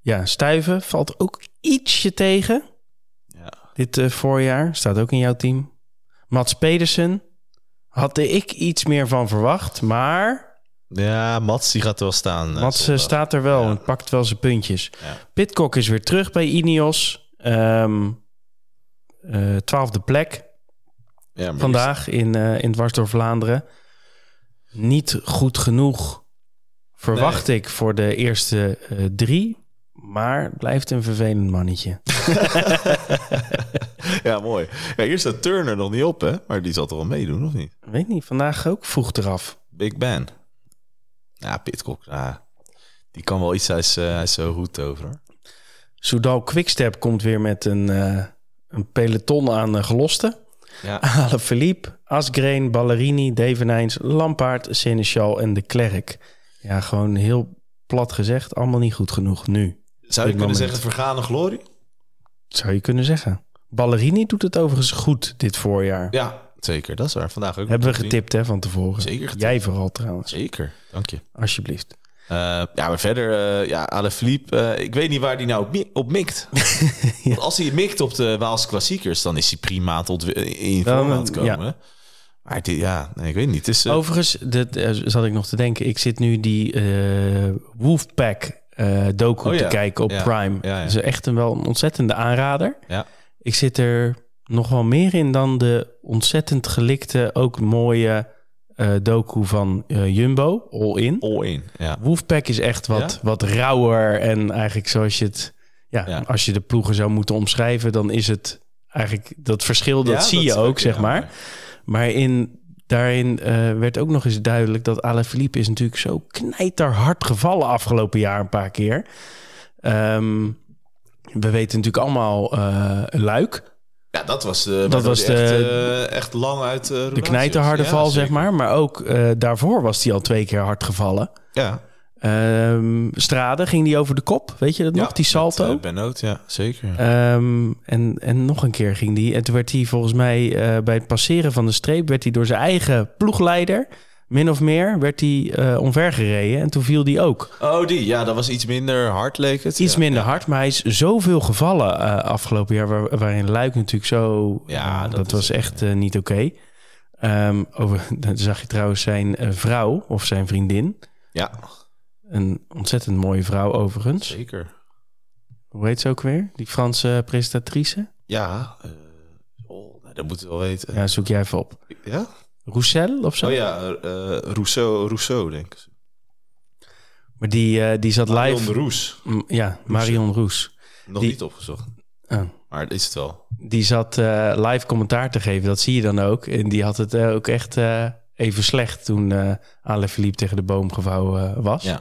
Speaker 1: Ja, stuiven valt ook ietsje tegen. Dit eh, voorjaar. Staat ook in jouw team. Mats Pedersen. Had ik iets meer van verwacht. Maar
Speaker 2: Ja, Mats die gaat er wel staan. eh,
Speaker 1: Mats eh, staat er wel
Speaker 2: Ja.
Speaker 1: en pakt wel zijn puntjes.
Speaker 2: Ja.
Speaker 1: Pitcock is weer terug bij Ineos. Eh, twaalfde plek
Speaker 2: Ja,
Speaker 1: vandaag in, eh in Dwars door Vlaanderen. Niet goed genoeg, verwacht ik, voor de eerste drie. Maar blijft een vervelend mannetje.
Speaker 2: ja, mooi. Ja, hier staat Turner nog niet op, hè? Maar die zal toch wel meedoen, of niet?
Speaker 1: Weet niet, vandaag ook vroeg eraf.
Speaker 2: Big Ben. Ja, Pitcock. Ja, die kan wel iets. Hij is, eh, hij is zo goed over. Hoor.
Speaker 1: Soudal Quickstep komt weer met een, eh, een peloton aan uh, gelosten.
Speaker 2: Ja.
Speaker 1: Philippe, Asgreen, Ballerini, Devenijns, Lampaard, Seneschal en de Klerk. Ja, gewoon heel plat gezegd, allemaal niet goed genoeg nu.
Speaker 2: Zou je kunnen
Speaker 1: moment.
Speaker 2: zeggen vergane glorie?
Speaker 1: Zou je kunnen zeggen. Ballerini doet het overigens goed dit voorjaar.
Speaker 2: Ja, zeker. Dat is waar. Vandaag ook.
Speaker 1: Hebben we getipt hè, van tevoren.
Speaker 2: Zeker getipt.
Speaker 1: Jij vooral trouwens,
Speaker 2: Zeker. Dank je.
Speaker 1: alsjeblieft.
Speaker 2: Eh, ja, maar verder, eh ja, Ale Philippe, eh, ik weet niet waar hij nou op, mi- op mikt. Want als hij mikt op de Waalse klassiekers, dan is hij prima ontwi- in vorm aan het
Speaker 1: ja.
Speaker 2: komen. Maar dit, ja, nee, ik weet niet. Het is,
Speaker 1: Overigens, dat zat ik nog te denken. Ik zit nu die Wolfpack eh docu
Speaker 2: Oh ja.
Speaker 1: te kijken op
Speaker 2: Ja.
Speaker 1: Prime.
Speaker 2: Ja,
Speaker 1: echt een wel een ontzettende aanrader.
Speaker 2: ja.
Speaker 1: Ik zit er nog wel meer in dan de ontzettend gelikte, ook mooie eh, docu van eh, Jumbo, All In.
Speaker 2: all in. Ja.
Speaker 1: Wolfpack is echt wat, wat rauwer en eigenlijk zoals je het... Ja, als je de ploegen zou moeten omschrijven, dan is het eigenlijk dat verschil, dat zie je ook, zeg maar. Maar in, daarin eh, werd ook nog eens duidelijk dat Alaphilippe is natuurlijk zo knijterhard gevallen afgelopen jaar een paar keer. Ehm, we weten natuurlijk allemaal eh Luik,
Speaker 2: Ja, dat was de,
Speaker 1: Dat was de-
Speaker 2: echt, eh, echt lang uit eh,
Speaker 1: de knijterharde.
Speaker 2: Ja,
Speaker 1: val,
Speaker 2: zeker.
Speaker 1: zeg maar. Maar ook eh, daarvoor was hij al twee keer hard gevallen.
Speaker 2: Ja.
Speaker 1: Ehm Strade ging die over de kop, weet je dat nog? Die salto.
Speaker 2: met, eh, Benoot, ja, zeker.
Speaker 1: Ehm, en, en nog een keer ging die. En toen werd hij volgens mij eh, bij het passeren van de streep... werd hij door zijn eigen ploegleider, min of meer, werd hij eh omvergereden. En toen viel die ook.
Speaker 2: oh, die. Ja, dat was iets minder hard, leek het.
Speaker 1: Iets
Speaker 2: Ja,
Speaker 1: minder
Speaker 2: ja.
Speaker 1: hard, maar hij is zoveel gevallen eh, afgelopen jaar... Waar, waarin Luik natuurlijk zo...
Speaker 2: Ja,
Speaker 1: dat, was echt niet oké. Ehm, over, dan zag je trouwens zijn vrouw of zijn vriendin.
Speaker 2: Ja,
Speaker 1: Een ontzettend mooie vrouw overigens.
Speaker 2: zeker.
Speaker 1: Hoe heet ze ook weer? Die Franse presentatrice?
Speaker 2: Ja, eh, oh, nou, dat moeten we wel weten.
Speaker 1: Ja, zoek jij even op.
Speaker 2: Ja?
Speaker 1: Roussel of zo?
Speaker 2: Oh ja, eh, Rousseau, Rousseau, denk ik.
Speaker 1: Maar die, eh, die zat
Speaker 2: Marion
Speaker 1: live...
Speaker 2: de Roes.
Speaker 1: M- Ja, Marion Roes.
Speaker 2: Nog
Speaker 1: Die-
Speaker 2: niet opgezocht.
Speaker 1: Oh.
Speaker 2: Maar dat is het wel.
Speaker 1: Die zat eh, live commentaar te geven. Dat zie je dan ook. En die had het eh, ook echt eh, even slecht toen eh Ale Philippe tegen de boom gevouwen eh, was.
Speaker 2: Ja.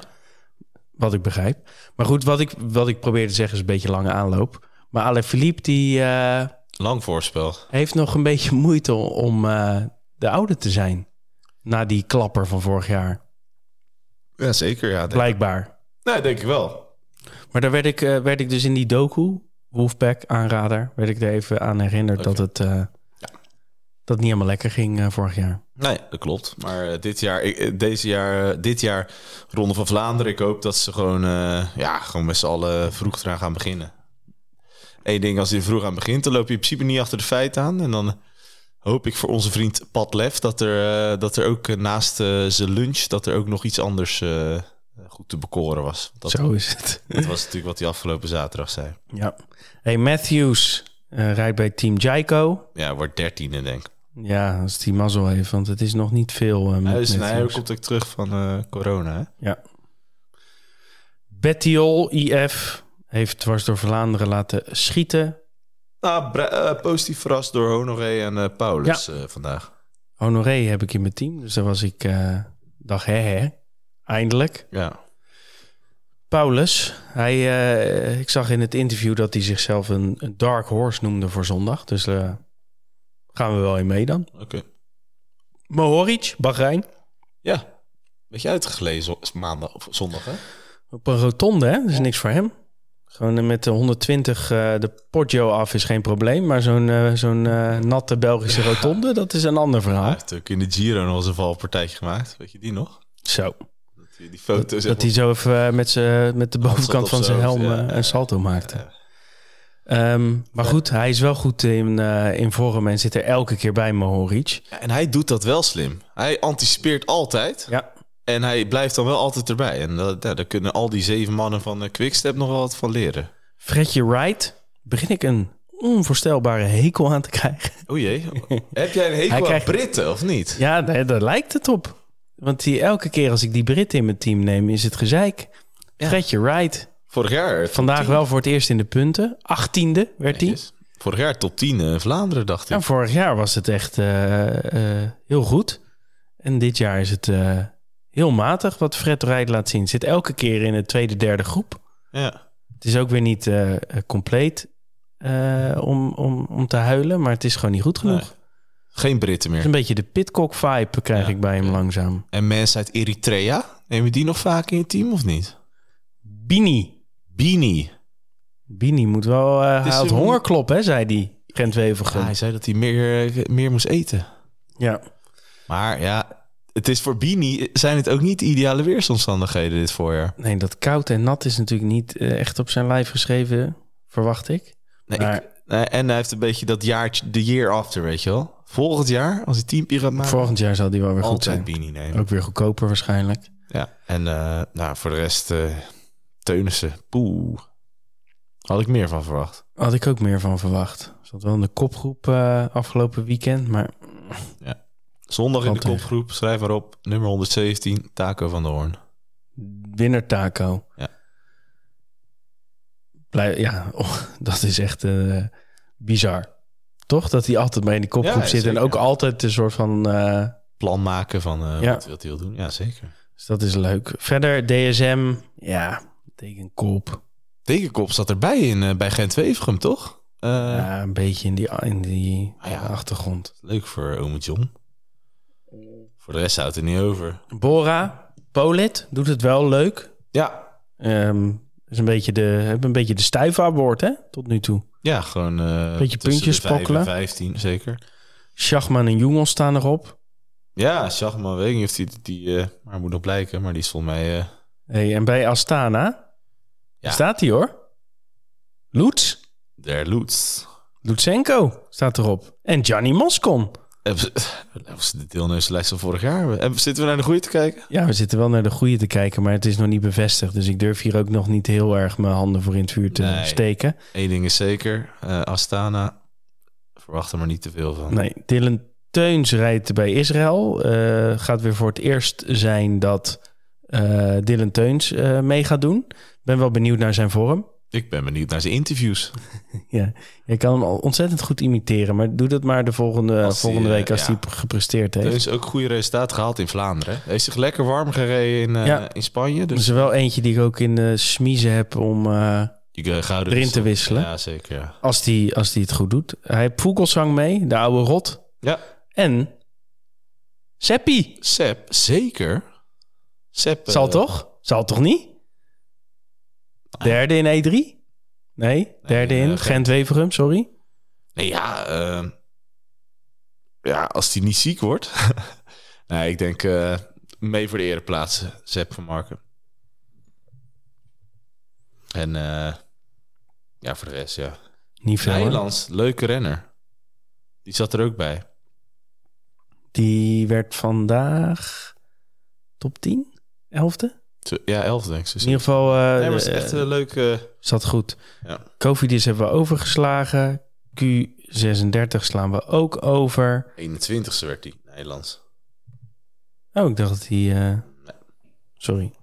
Speaker 1: Wat ik begrijp. Maar goed, wat ik, wat ik probeer te zeggen is een beetje lange aanloop. Maar Ale Philippe die eh,
Speaker 2: Lang voorspel.
Speaker 1: heeft nog een beetje moeite om eh, de oude te zijn. Na die klapper van vorig jaar.
Speaker 2: Ja, zeker. Ja, denk,
Speaker 1: Blijkbaar.
Speaker 2: nee, denk ik wel.
Speaker 1: Maar daar werd ik, eh, werd ik dus in die docu, Wolfpack aanrader, werd ik er even aan herinnerd dat het eh, dat het niet helemaal lekker ging vorig jaar.
Speaker 2: Nee, dat klopt. Maar eh, dit jaar, ik, eh, deze jaar, eh, dit jaar Ronde van Vlaanderen. Ik hoop dat ze gewoon, ja, gewoon met z'n allen vroeg eraan gaan beginnen. Eén ding, als je vroeg aan begint, dan loop je in principe niet achter de feiten aan. En dan hoop ik voor onze vriend Pat Lef dat er, dat er ook naast zijn lunch, dat er ook nog iets anders goed te bekoren was. Dat,
Speaker 1: Zo is het.
Speaker 2: dat was natuurlijk wat hij afgelopen zaterdag zei.
Speaker 1: ja. Hey, Matthews rijdt bij Team Jaico.
Speaker 2: Ja, wordt dertiende denk ik.
Speaker 1: Ja, als die mazzel heeft, want het is nog niet veel. met,
Speaker 2: Hij, is,
Speaker 1: nieuws.
Speaker 2: komt ook terug van eh, corona. Hè?
Speaker 1: Bettiol IF heeft dwars door Vlaanderen laten schieten.
Speaker 2: Nou, positief verrast door Honoré en Paulus vandaag.
Speaker 1: Honoré heb ik in mijn team, dus daar was ik, dacht hè hè, eindelijk.
Speaker 2: Ja.
Speaker 1: Paulus, hij, ik zag in het interview dat hij zichzelf een, een dark horse noemde voor zondag. Dus eh, gaan we wel in mee dan.
Speaker 2: Oké.
Speaker 1: Mohoric, Bahrein.
Speaker 2: Ja. Beetje uitgelezen op maandag of zondag, hè?
Speaker 1: Op een rotonde, hè? Dat is niks voor hem. Gewoon eh, met de 120 eh, de Poggio af is geen probleem. Maar zo'n eh, zo'n natte Belgische rotonde, dat is een ander
Speaker 2: Hij
Speaker 1: verhaal.
Speaker 2: heeft ook in de Giro nog eens een valpartijtje gemaakt. Weet je die nog?
Speaker 1: Zo.
Speaker 2: Dat hij die foto's...
Speaker 1: Dat hij zo even met, met de bovenkant van zijn helm
Speaker 2: ja.
Speaker 1: een salto maakte.
Speaker 2: Ja.
Speaker 1: Ehm, maar goed, hij is wel goed in, eh, in vorm en zit er elke keer bij Mohoric.
Speaker 2: Ja, en hij doet dat wel slim. Hij anticipeert altijd.
Speaker 1: Ja,
Speaker 2: En hij blijft dan wel altijd erbij. En dat, ja, daar kunnen al die zeven mannen van eh, Quickstep nog wel wat van leren.
Speaker 1: Fredje Wright begin ik een onvoorstelbare hekel aan te krijgen.
Speaker 2: O jee. Heb jij een hekel aan
Speaker 1: krijgt-
Speaker 2: Britten of niet?
Speaker 1: Ja, daar, daar lijkt het op. Want die, elke keer als ik die Brit in mijn team neem, is het gezeik. Fredje Wright,
Speaker 2: Vorig jaar...
Speaker 1: vandaag
Speaker 2: 10.
Speaker 1: wel voor het eerst in de punten. Achttiende werd hij.
Speaker 2: Vorig jaar top 10 in Vlaanderen, dacht ik.
Speaker 1: Ja, vorig jaar was het echt eh, eh, heel goed. En dit jaar is het eh, heel matig wat Fred Wright laat zien. Zit elke keer in de tweede, derde groep.
Speaker 2: Ja.
Speaker 1: Het is ook weer niet eh, eh, compleet eh, om, om, om te huilen, maar het is gewoon niet goed genoeg.
Speaker 2: Nee. Geen Britten
Speaker 1: Het is
Speaker 2: meer.
Speaker 1: een beetje de Pitcock vibe krijg
Speaker 2: Ja,
Speaker 1: ik bij hem langzaam.
Speaker 2: En mensen uit Eritrea? Neem je die nog vaak in je team of niet?
Speaker 1: Bini.
Speaker 2: Bini.
Speaker 1: Bini moet wel... eh
Speaker 2: is
Speaker 1: hij had
Speaker 2: een-
Speaker 1: hongerklop, hè, zei die Gent
Speaker 2: Ja, hij zei dat hij meer, eh, meer moest eten.
Speaker 1: ja.
Speaker 2: Maar ja, het is voor Bini zijn het ook niet de ideale weersomstandigheden dit voorjaar.
Speaker 1: Nee, dat koud en nat is natuurlijk niet eh, echt op zijn lijf geschreven, verwacht ik.
Speaker 2: Nee,
Speaker 1: Maar-
Speaker 2: ik- en hij heeft een beetje dat jaartje, de year after, weet je wel. Volgend jaar, als hij teampje gaat maken,
Speaker 1: Volgend jaar zal die wel weer goed
Speaker 2: altijd
Speaker 1: zijn.
Speaker 2: Bini nemen.
Speaker 1: Ook weer goedkoper waarschijnlijk.
Speaker 2: Ja, en eh, nou, voor de rest, eh Teunissen, poeh. Had ik meer van verwacht.
Speaker 1: Had ik ook meer van verwacht. Zat wel in de kopgroep eh, afgelopen weekend, maar
Speaker 2: Zondag in de kopgroep, schrijf maar op, nummer 117, Taco van der Hoorn.
Speaker 1: winner Taco.
Speaker 2: Ja.
Speaker 1: Blij, ja, oh, dat is echt eh, bizar. Toch? Dat hij altijd mee in de kopgroep
Speaker 2: Ja, ja,
Speaker 1: zit en ook altijd een soort van... eh,
Speaker 2: Plan maken van
Speaker 1: Ja.
Speaker 2: wat, wat hij wil doen. Ja, zeker.
Speaker 1: dus dat is leuk. Verder DSM, ja, tekenkop.
Speaker 2: Tekenkop zat erbij in, eh, bij Gent-Wevergem, toch? Eh,
Speaker 1: ja, een beetje in die, in die
Speaker 2: Ah, ja.
Speaker 1: achtergrond.
Speaker 2: Leuk voor ome John. Voor de rest houdt het niet over.
Speaker 1: Bora, Polit, doet het wel leuk.
Speaker 2: Ja,
Speaker 1: Ehm is een beetje de, hebben een beetje de stijve woord, hè, tot nu toe.
Speaker 2: ja gewoon... eh
Speaker 1: Beetje puntjes
Speaker 2: de vijf en
Speaker 1: spokkelen.
Speaker 2: 15, zeker.
Speaker 1: Schachman en Jungels staan erop.
Speaker 2: Ja, Schachman, weet ik niet of die... die maar moet nog blijken, maar die is volgens mij... eh,
Speaker 1: Hey, en bij Astana
Speaker 2: Ja.
Speaker 1: staat hij hoor. Lutz,
Speaker 2: der Lutz.
Speaker 1: Lutsenko staat erop. En Gianni Moscon.
Speaker 2: Hebben ze- hebben ze de deelnemerslijst van vorig jaar? En zitten we naar de goede te kijken?
Speaker 1: Ja, we zitten wel naar de goede te kijken, maar het is nog niet bevestigd. Dus ik durf hier ook nog niet heel erg mijn handen voor in het vuur te
Speaker 2: Nee.
Speaker 1: steken.
Speaker 2: Eén ding is zeker. eh, Astana. Verwacht er maar niet te veel van.
Speaker 1: Nee, Dylan Teuns rijdt bij Israël. Eh, gaat weer voor het eerst zijn dat eh Dylan Teuns eh, mee gaat doen. Ben wel benieuwd naar zijn vorm.
Speaker 2: Ik ben benieuwd naar zijn interviews.
Speaker 1: Ja, je kan hem ontzettend goed imiteren, maar doe dat maar de volgende,
Speaker 2: Als hij,
Speaker 1: volgende
Speaker 2: eh,
Speaker 1: week als
Speaker 2: ja.
Speaker 1: hij gepresteerd
Speaker 2: Er
Speaker 1: heeft.
Speaker 2: is ook goede resultaat gehaald in Vlaanderen. Hij heeft zich lekker warm gereden in, eh,
Speaker 1: Ja.
Speaker 2: in Spanje.
Speaker 1: Er
Speaker 2: Dus
Speaker 1: is er wel eentje die ik ook in de smiezen heb om, eh,
Speaker 2: eh,
Speaker 1: erin te
Speaker 2: wissel.
Speaker 1: wisselen.
Speaker 2: Ja, zeker. Ja.
Speaker 1: als die, als die het goed doet. Hij heeft Vogelsang mee, de oude rot.
Speaker 2: ja.
Speaker 1: En Seppi.
Speaker 2: Sepp, zeker. Sepp. eh,
Speaker 1: Zal toch? Zal toch niet? Derde in E3? Nee, derde
Speaker 2: eh,
Speaker 1: in
Speaker 2: Gent.
Speaker 1: Gent-Weverum, sorry.
Speaker 2: Nee, ja. eh, ja, als hij niet ziek wordt. nee, ik denk eh, mee voor de ereplaatsen. Sepp van Marken. En eh, ja, voor de rest, ja.
Speaker 1: Niet veel.
Speaker 2: Nederlands, leuke renner. Die zat er ook bij.
Speaker 1: Die werd vandaag top 10? Elfde?
Speaker 2: Ja, elf denk ik.
Speaker 1: In ieder geval eh,
Speaker 2: nee,
Speaker 1: eh,
Speaker 2: echt een leuke...
Speaker 1: zat goed.
Speaker 2: Ja.
Speaker 1: Covidis hebben we overgeslagen. Q 36 slaan we ook over.
Speaker 2: 21ste werd die, Nederlands.
Speaker 1: Oh, ik dacht dat die... eh, Sorry.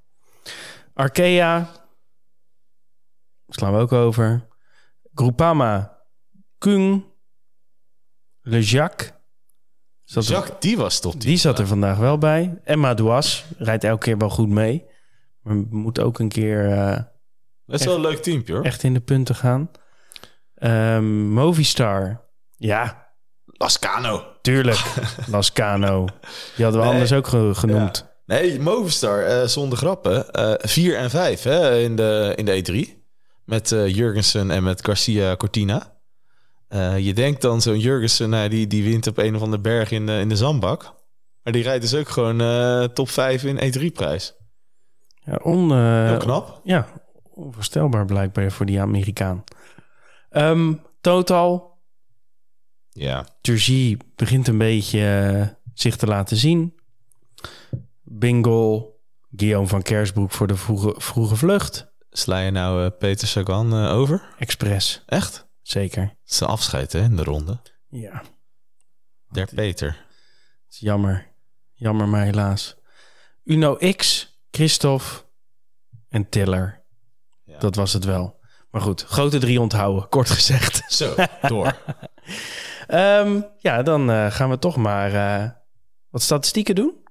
Speaker 1: Arkea. Slaan we ook over. Groupama. Kung. Le Jacques. Zat er-
Speaker 2: Jacques, die was top.
Speaker 1: die zat er vandaag wel bij. Emma Douas rijdt elke keer wel goed mee. Maar moet ook een keer eh,
Speaker 2: Dat is wel een leuk teampje hoor.
Speaker 1: echt in de punten gaan. Ehm, Movistar. Ja,
Speaker 2: Lascano.
Speaker 1: tuurlijk. Lascano. Die hadden we
Speaker 2: Nee.
Speaker 1: anders ook ge- genoemd.
Speaker 2: Nee, Movistar, eh, zonder grappen. eh 4 en 5 hè, in, de, in de E3. Met eh, Jurgensen en met Garcia Cortina. Eh, je denkt dan zo'n Jurgensen, nou, die, die wint op een of andere berg in de, in de zandbak. Maar die rijdt dus ook gewoon eh, top 5 in E3-prijs.
Speaker 1: Ja, on, eh,
Speaker 2: Heel knap.
Speaker 1: Ja, onvoorstelbaar blijkbaar voor die Amerikaan. Ehm, total,
Speaker 2: Ja.
Speaker 1: Turgie begint een beetje zich te laten zien. Bingle, Guillaume van Kersbroek voor de vroege, vroege vlucht.
Speaker 2: Sla je nou Peter Sagan over?
Speaker 1: Express,
Speaker 2: Echt?
Speaker 1: Zeker.
Speaker 2: Het is een afscheid hè, in de ronde.
Speaker 1: Ja,
Speaker 2: Der Peter.
Speaker 1: het is jammer. Jammer, maar helaas. Uno X, Christophe en Tiller.
Speaker 2: Ja.
Speaker 1: Dat was het wel. Maar goed, grote drie onthouden, kort gezegd.
Speaker 2: Zo, door.
Speaker 1: Ehm, ja, dan eh, gaan we toch maar eh, wat statistieken doen.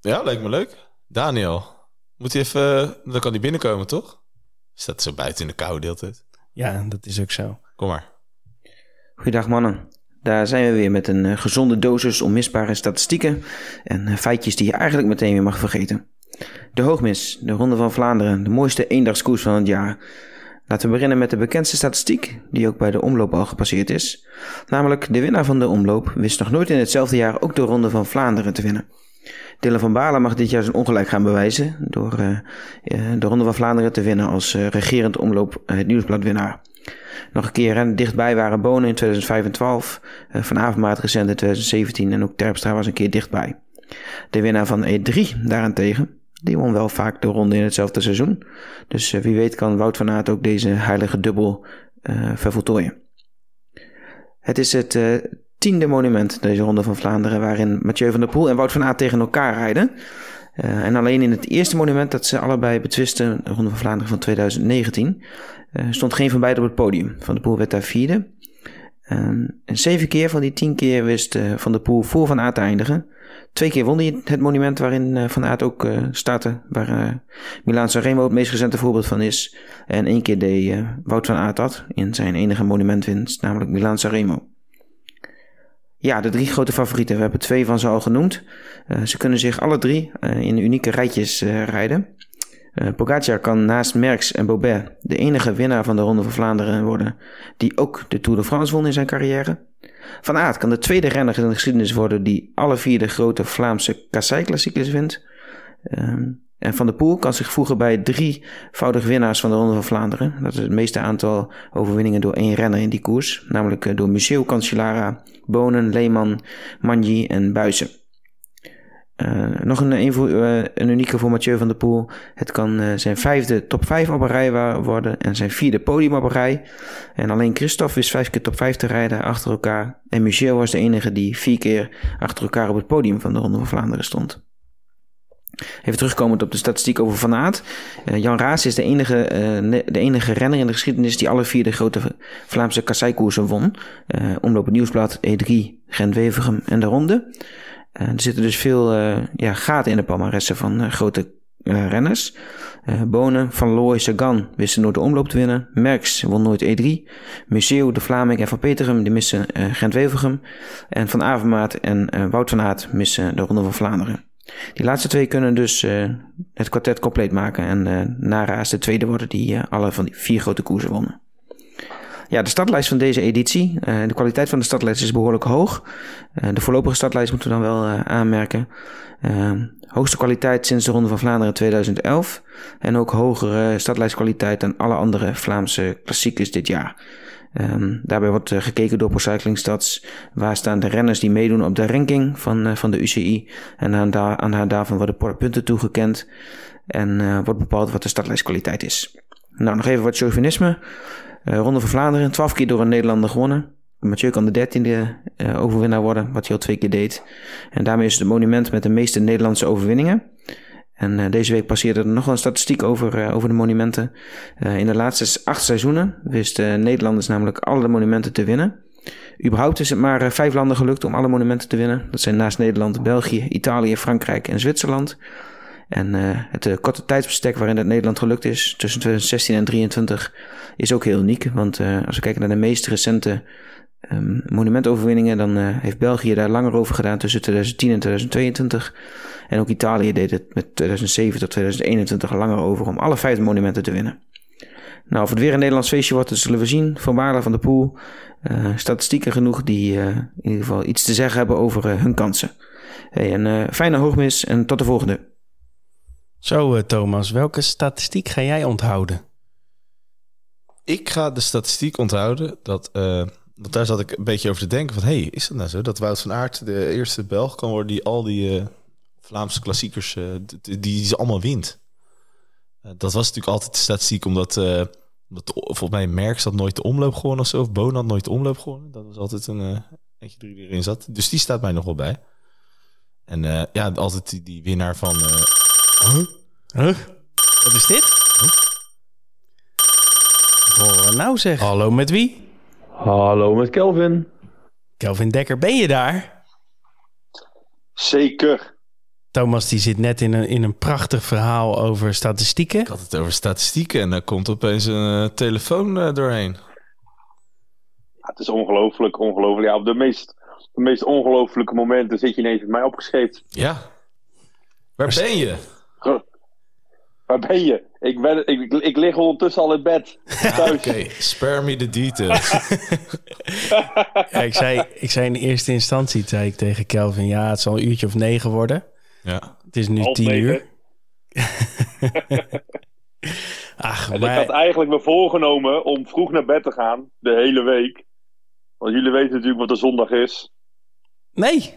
Speaker 2: Ja, lijkt me leuk. Daniel, moet hij even... eh, dan kan hij binnenkomen, toch? Staat zo buiten in de kou de hele tijd.
Speaker 1: Ja, dat is ook zo.
Speaker 2: Kom maar.
Speaker 5: Goeiedag mannen. Daar zijn we weer met een eh, gezonde dosis onmisbare statistieken en eh, feitjes die je eigenlijk meteen weer mag vergeten. De hoogmis, de Ronde van Vlaanderen, de mooiste eendagskoers van het jaar. Laten we beginnen met de bekendste statistiek, die ook bij de omloop al gepasseerd is. Namelijk, de winnaar van de omloop wist nog nooit in hetzelfde jaar ook de Ronde van Vlaanderen te winnen. Dylan van Baarle mag dit jaar zijn ongelijk gaan bewijzen door eh, de Ronde van Vlaanderen te winnen als regerend omloop het nieuwsbladwinnaar. Nog een keer, hè, dichtbij waren Bonen in 2005 en 12, eh, Van Avermaat recent in 2017 en ook Terpstra was een keer dichtbij. De winnaar van E3 daarentegen, die won wel vaak de ronde in hetzelfde seizoen. Dus eh, wie weet kan Wout van Aert ook deze heilige dubbel eh vervoltooien. Het is het tiende monument, deze ronde van Vlaanderen, waarin Mathieu van der Poel en Wout van Aert tegen elkaar rijden. Eh, en alleen in het eerste monument dat ze allebei betwisten, de Ronde van Vlaanderen van 2019, eh, stond geen van beiden op het podium. Van der Poel werd daar vierde. En, en zeven keer van die tien keer wist eh, Van der Poel voor Van Aert te eindigen. Twee keer won hij het monument waarin Van Aert ook startte, waar Milaan Sanremo het meest recente voorbeeld van is. En één keer deed Wout van Aert dat in zijn enige monumentwinst, namelijk Milaan Sanremo. Ja, de drie grote favorieten. We hebben twee van ze al genoemd. Eh, ze kunnen zich alle drie eh, in unieke rijtjes eh, rijden. Pogacar kan naast Merckx en Bobet de enige winnaar van de Ronde van Vlaanderen worden die ook de Tour de France won in zijn carrière. Van Aert kan de tweede renner in de geschiedenis worden die alle vier de grote Vlaamse kassei-klassiekers wint. Ehm, en Van der Poel kan zich voegen bij drievoudig winnaars van de Ronde van Vlaanderen. Dat is het meeste aantal overwinningen door één renner in die koers. Namelijk eh, door Museeuw, Cancellara, Bonen, Leeman, Manji en Buizen. Eh, nog een, eh, een unieke voor Mathieu van der Poel. Het kan zijn vijfde top 5 op rij worden en zijn vierde podium op rij. En alleen Christophe wist vijf keer top 5 te rijden achter elkaar. En Michel was de enige die vier keer achter elkaar op het podium van de Ronde van Vlaanderen stond. Even terugkomend op de statistiek over Van Aert. Eh, Jan Raas is de enige, eh, de enige renner in de geschiedenis die alle vier de grote Vlaamse kasseikoersen won. Eh Omloop het Nieuwsblad, E3, Gent-Wevergem en de Ronde. Er zitten dus veel ja, gaten in de palmaressen van grote renners. Bonen, Van Looy, Sagan wisten nooit de omloop te winnen. Merckx won nooit E3. Museeuw, De Vlaming en Van Petegem die missen Gent-Wevergem. En Van Avermaat en Wout van Aert missen de Ronde van Vlaanderen. Die laatste twee kunnen dus eh, het kwartet compleet maken. En eh Nara is de tweede worden die eh, alle van die vier grote koersen wonnen. Ja, de startlijst van deze editie. de kwaliteit van de startlijst is behoorlijk hoog. De voorlopige startlijst moeten we dan wel aanmerken. Hoogste kwaliteit sinds de Ronde van Vlaanderen 2011. En ook hogere startlijstkwaliteit dan alle andere Vlaamse klassiekers dit jaar. Ehm, daarbij wordt eh, gekeken door Pro Cycling Stats. Waar staan de renners die meedoen op de ranking van, eh, van de UCI. En aan, da aan hand daarvan worden punten toegekend. En eh, wordt bepaald wat de startlijstkwaliteit is. Nou, nog even wat chauvinisme. Ronde van Vlaanderen, 12 keer door een Nederlander gewonnen. Mathieu kan de dertiende overwinnaar worden, wat hij al twee keer deed. En daarmee is het monument met de meeste Nederlandse overwinningen. En uh, deze week passeerde er nog een statistiek over, uh, over de monumenten. Uh, in de laatste acht seizoenen wisten Nederlanders namelijk alle monumenten te winnen. Überhaupt is het maar vijf landen gelukt om alle monumenten te winnen. Dat zijn naast Nederland België, Italië, Frankrijk en Zwitserland. En het korte tijdsbestek waarin het Nederland gelukt is, tussen 2016 en 2023, is ook heel uniek. Want als we kijken naar de meest recente um, monumentoverwinningen, dan heeft België daar langer over gedaan tussen 2010 en 2022. En ook Italië deed het met 2007 tot 2021 langer over om alle vijf monumenten te winnen. Nou, of het weer een Nederlands feestje wordt, dat zullen we zien. Van Baarle van de Poel. Uh, statistieken genoeg die uh, in ieder geval iets te zeggen hebben over uh, hun kansen. Hey, een fijne hoogmis en tot de volgende.
Speaker 1: Zo, Thomas, welke statistiek ga jij onthouden?
Speaker 2: Ik ga de statistiek onthouden dat. want daar zat ik een beetje over te denken: van hey, is dat nou zo? Dat Wout van Aert de eerste Belg kan worden die al die Vlaamse klassiekers, uh, die, die ze allemaal wint. Uh, dat was natuurlijk altijd de statistiek, omdat, uh, omdat volgens mij Merckx had nooit de omloop gewonnen of zo. Of Boon had nooit de omloop gewonnen. Dat was altijd een eentje die erin zat. Dus die staat mij nog wel bij. En ja, altijd die, die winnaar van...
Speaker 1: Huh? Huh? Wat is dit? Huh? Wat horen we nou zeggen? Hallo, met wie?
Speaker 6: Hallo, met Kelvin.
Speaker 1: Kelvin Dekker, ben je daar?
Speaker 6: Zeker.
Speaker 1: Thomas die zit net in een, in een prachtig verhaal over statistieken.
Speaker 2: Ik had het over statistieken en daar komt opeens een uh, telefoon uh, doorheen.
Speaker 6: Ja, het is ongelooflijk, ongelooflijk. Ja, op de meest, de meest ongelooflijke momenten zit je ineens met mij opgeschreven.
Speaker 2: Ja. Waar ben je?
Speaker 6: Waar ben je? Ik, ben, ik, ik lig ondertussen al in bed.
Speaker 2: Oké, okay. spare me the details.
Speaker 1: ja, ik, zei, ik zei in eerste instantie zei ik tegen Kelvin... ja, het zal een uurtje of negen worden.
Speaker 2: Ja.
Speaker 1: Het is nu Half tien uur. Ach,
Speaker 6: en maar... ik had eigenlijk me voorgenomen om vroeg naar bed te gaan, de hele week. Want jullie weten natuurlijk wat de zondag is.
Speaker 1: Nee.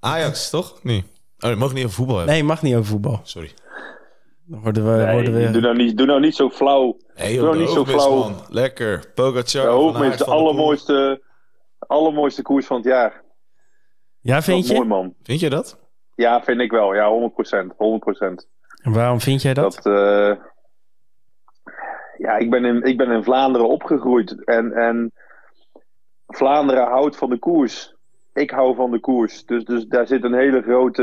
Speaker 2: Ajax, toch? Nee. Oh, je mag niet over voetbal hebben.
Speaker 1: Nee, mag niet over voetbal.
Speaker 2: Sorry.
Speaker 1: Dan worden we... Nee, worden we...
Speaker 6: Doe, nou niet, doe nou niet zo flauw.
Speaker 2: Hey, doe nou niet zo flauw. Man. Lekker. Pogacar.
Speaker 6: De hoogmis, de allermooiste, allermooiste koers van het jaar.
Speaker 1: Ja, vind je?
Speaker 6: Mooi, man.
Speaker 2: Vind je dat?
Speaker 6: Ja, vind ik wel. Ja, 100%. 100%.
Speaker 1: En waarom vind jij dat?
Speaker 6: dat uh, ja, ik ben, in, ik ben in Vlaanderen opgegroeid. En, en Vlaanderen houdt van de koers. Ik hou van de koers. Dus, dus daar zit een hele grote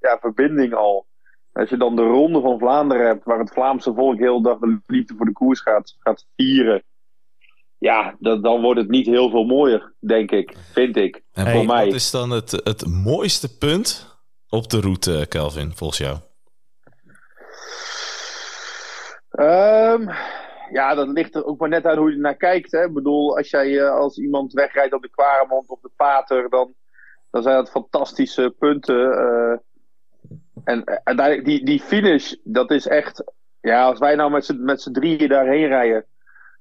Speaker 6: ja, verbinding al. Als je dan de Ronde van Vlaanderen hebt, waar het Vlaamse volk heel dag de liefde voor de koers gaat, gaat vieren. Ja, dan, dan wordt het niet heel veel mooier, denk ik. Vind ik.
Speaker 2: En
Speaker 6: voor mij.
Speaker 2: Wat is dan het, het mooiste punt op de route, Kelvin, volgens jou?
Speaker 6: Um, ja, dat ligt er ook maar net aan hoe je naar kijkt. Hè. Ik bedoel, als jij uh, als iemand wegrijdt op de Kwaremond of de Pater, dan, dan zijn dat fantastische punten. Uh, en en die, die finish, dat is echt. Ja, als wij nou met z'n drieën daarheen rijden.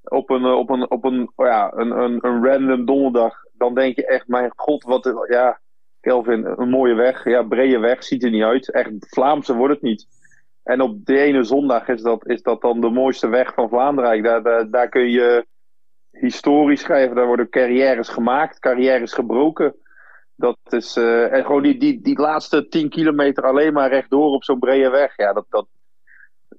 Speaker 6: Op een, op een, op een, oh ja, een, een, een random donderdag. Dan denk je echt, mijn god, wat. Ja, Kelvin, een mooie weg. Ja, brede weg, ziet er niet uit. Echt Vlaamse wordt het niet. En op de ene zondag is dat, is dat dan de mooiste weg van Vlaanderen. Daar, daar, daar kun je historie schrijven. Daar worden carrières gemaakt, carrières gebroken. Dat is, uh, en gewoon die, die, die laatste 10 kilometer alleen maar rechtdoor op zo'n brede weg. Ja, dat, dat,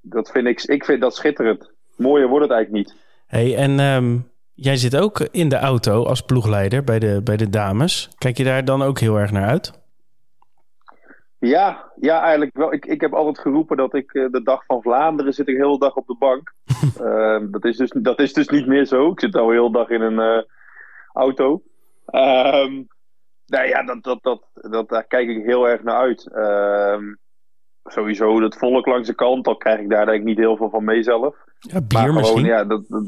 Speaker 6: dat vind ik, ik vind dat schitterend. Mooier wordt het eigenlijk niet.
Speaker 1: Hey, en um, Jij zit ook in de auto als ploegleider bij de, bij de dames. Kijk je daar dan ook heel erg naar uit?
Speaker 6: Ja, ja eigenlijk wel. Ik, ik heb altijd geroepen dat ik eh, de dag van Vlaanderen zit ik de hele dag op de bank. uh, dat, is dus, dat is dus niet meer zo. Ik zit al heel dag in een uh, auto. Um, nou ja, dat, dat, dat, dat, daar kijk ik heel erg naar uit. Um, sowieso het volk langs de kant, al krijg ik daar denk ik niet heel veel van mee zelf.
Speaker 1: Ja, bier maar gewoon, misschien.
Speaker 6: Ja, dat, dat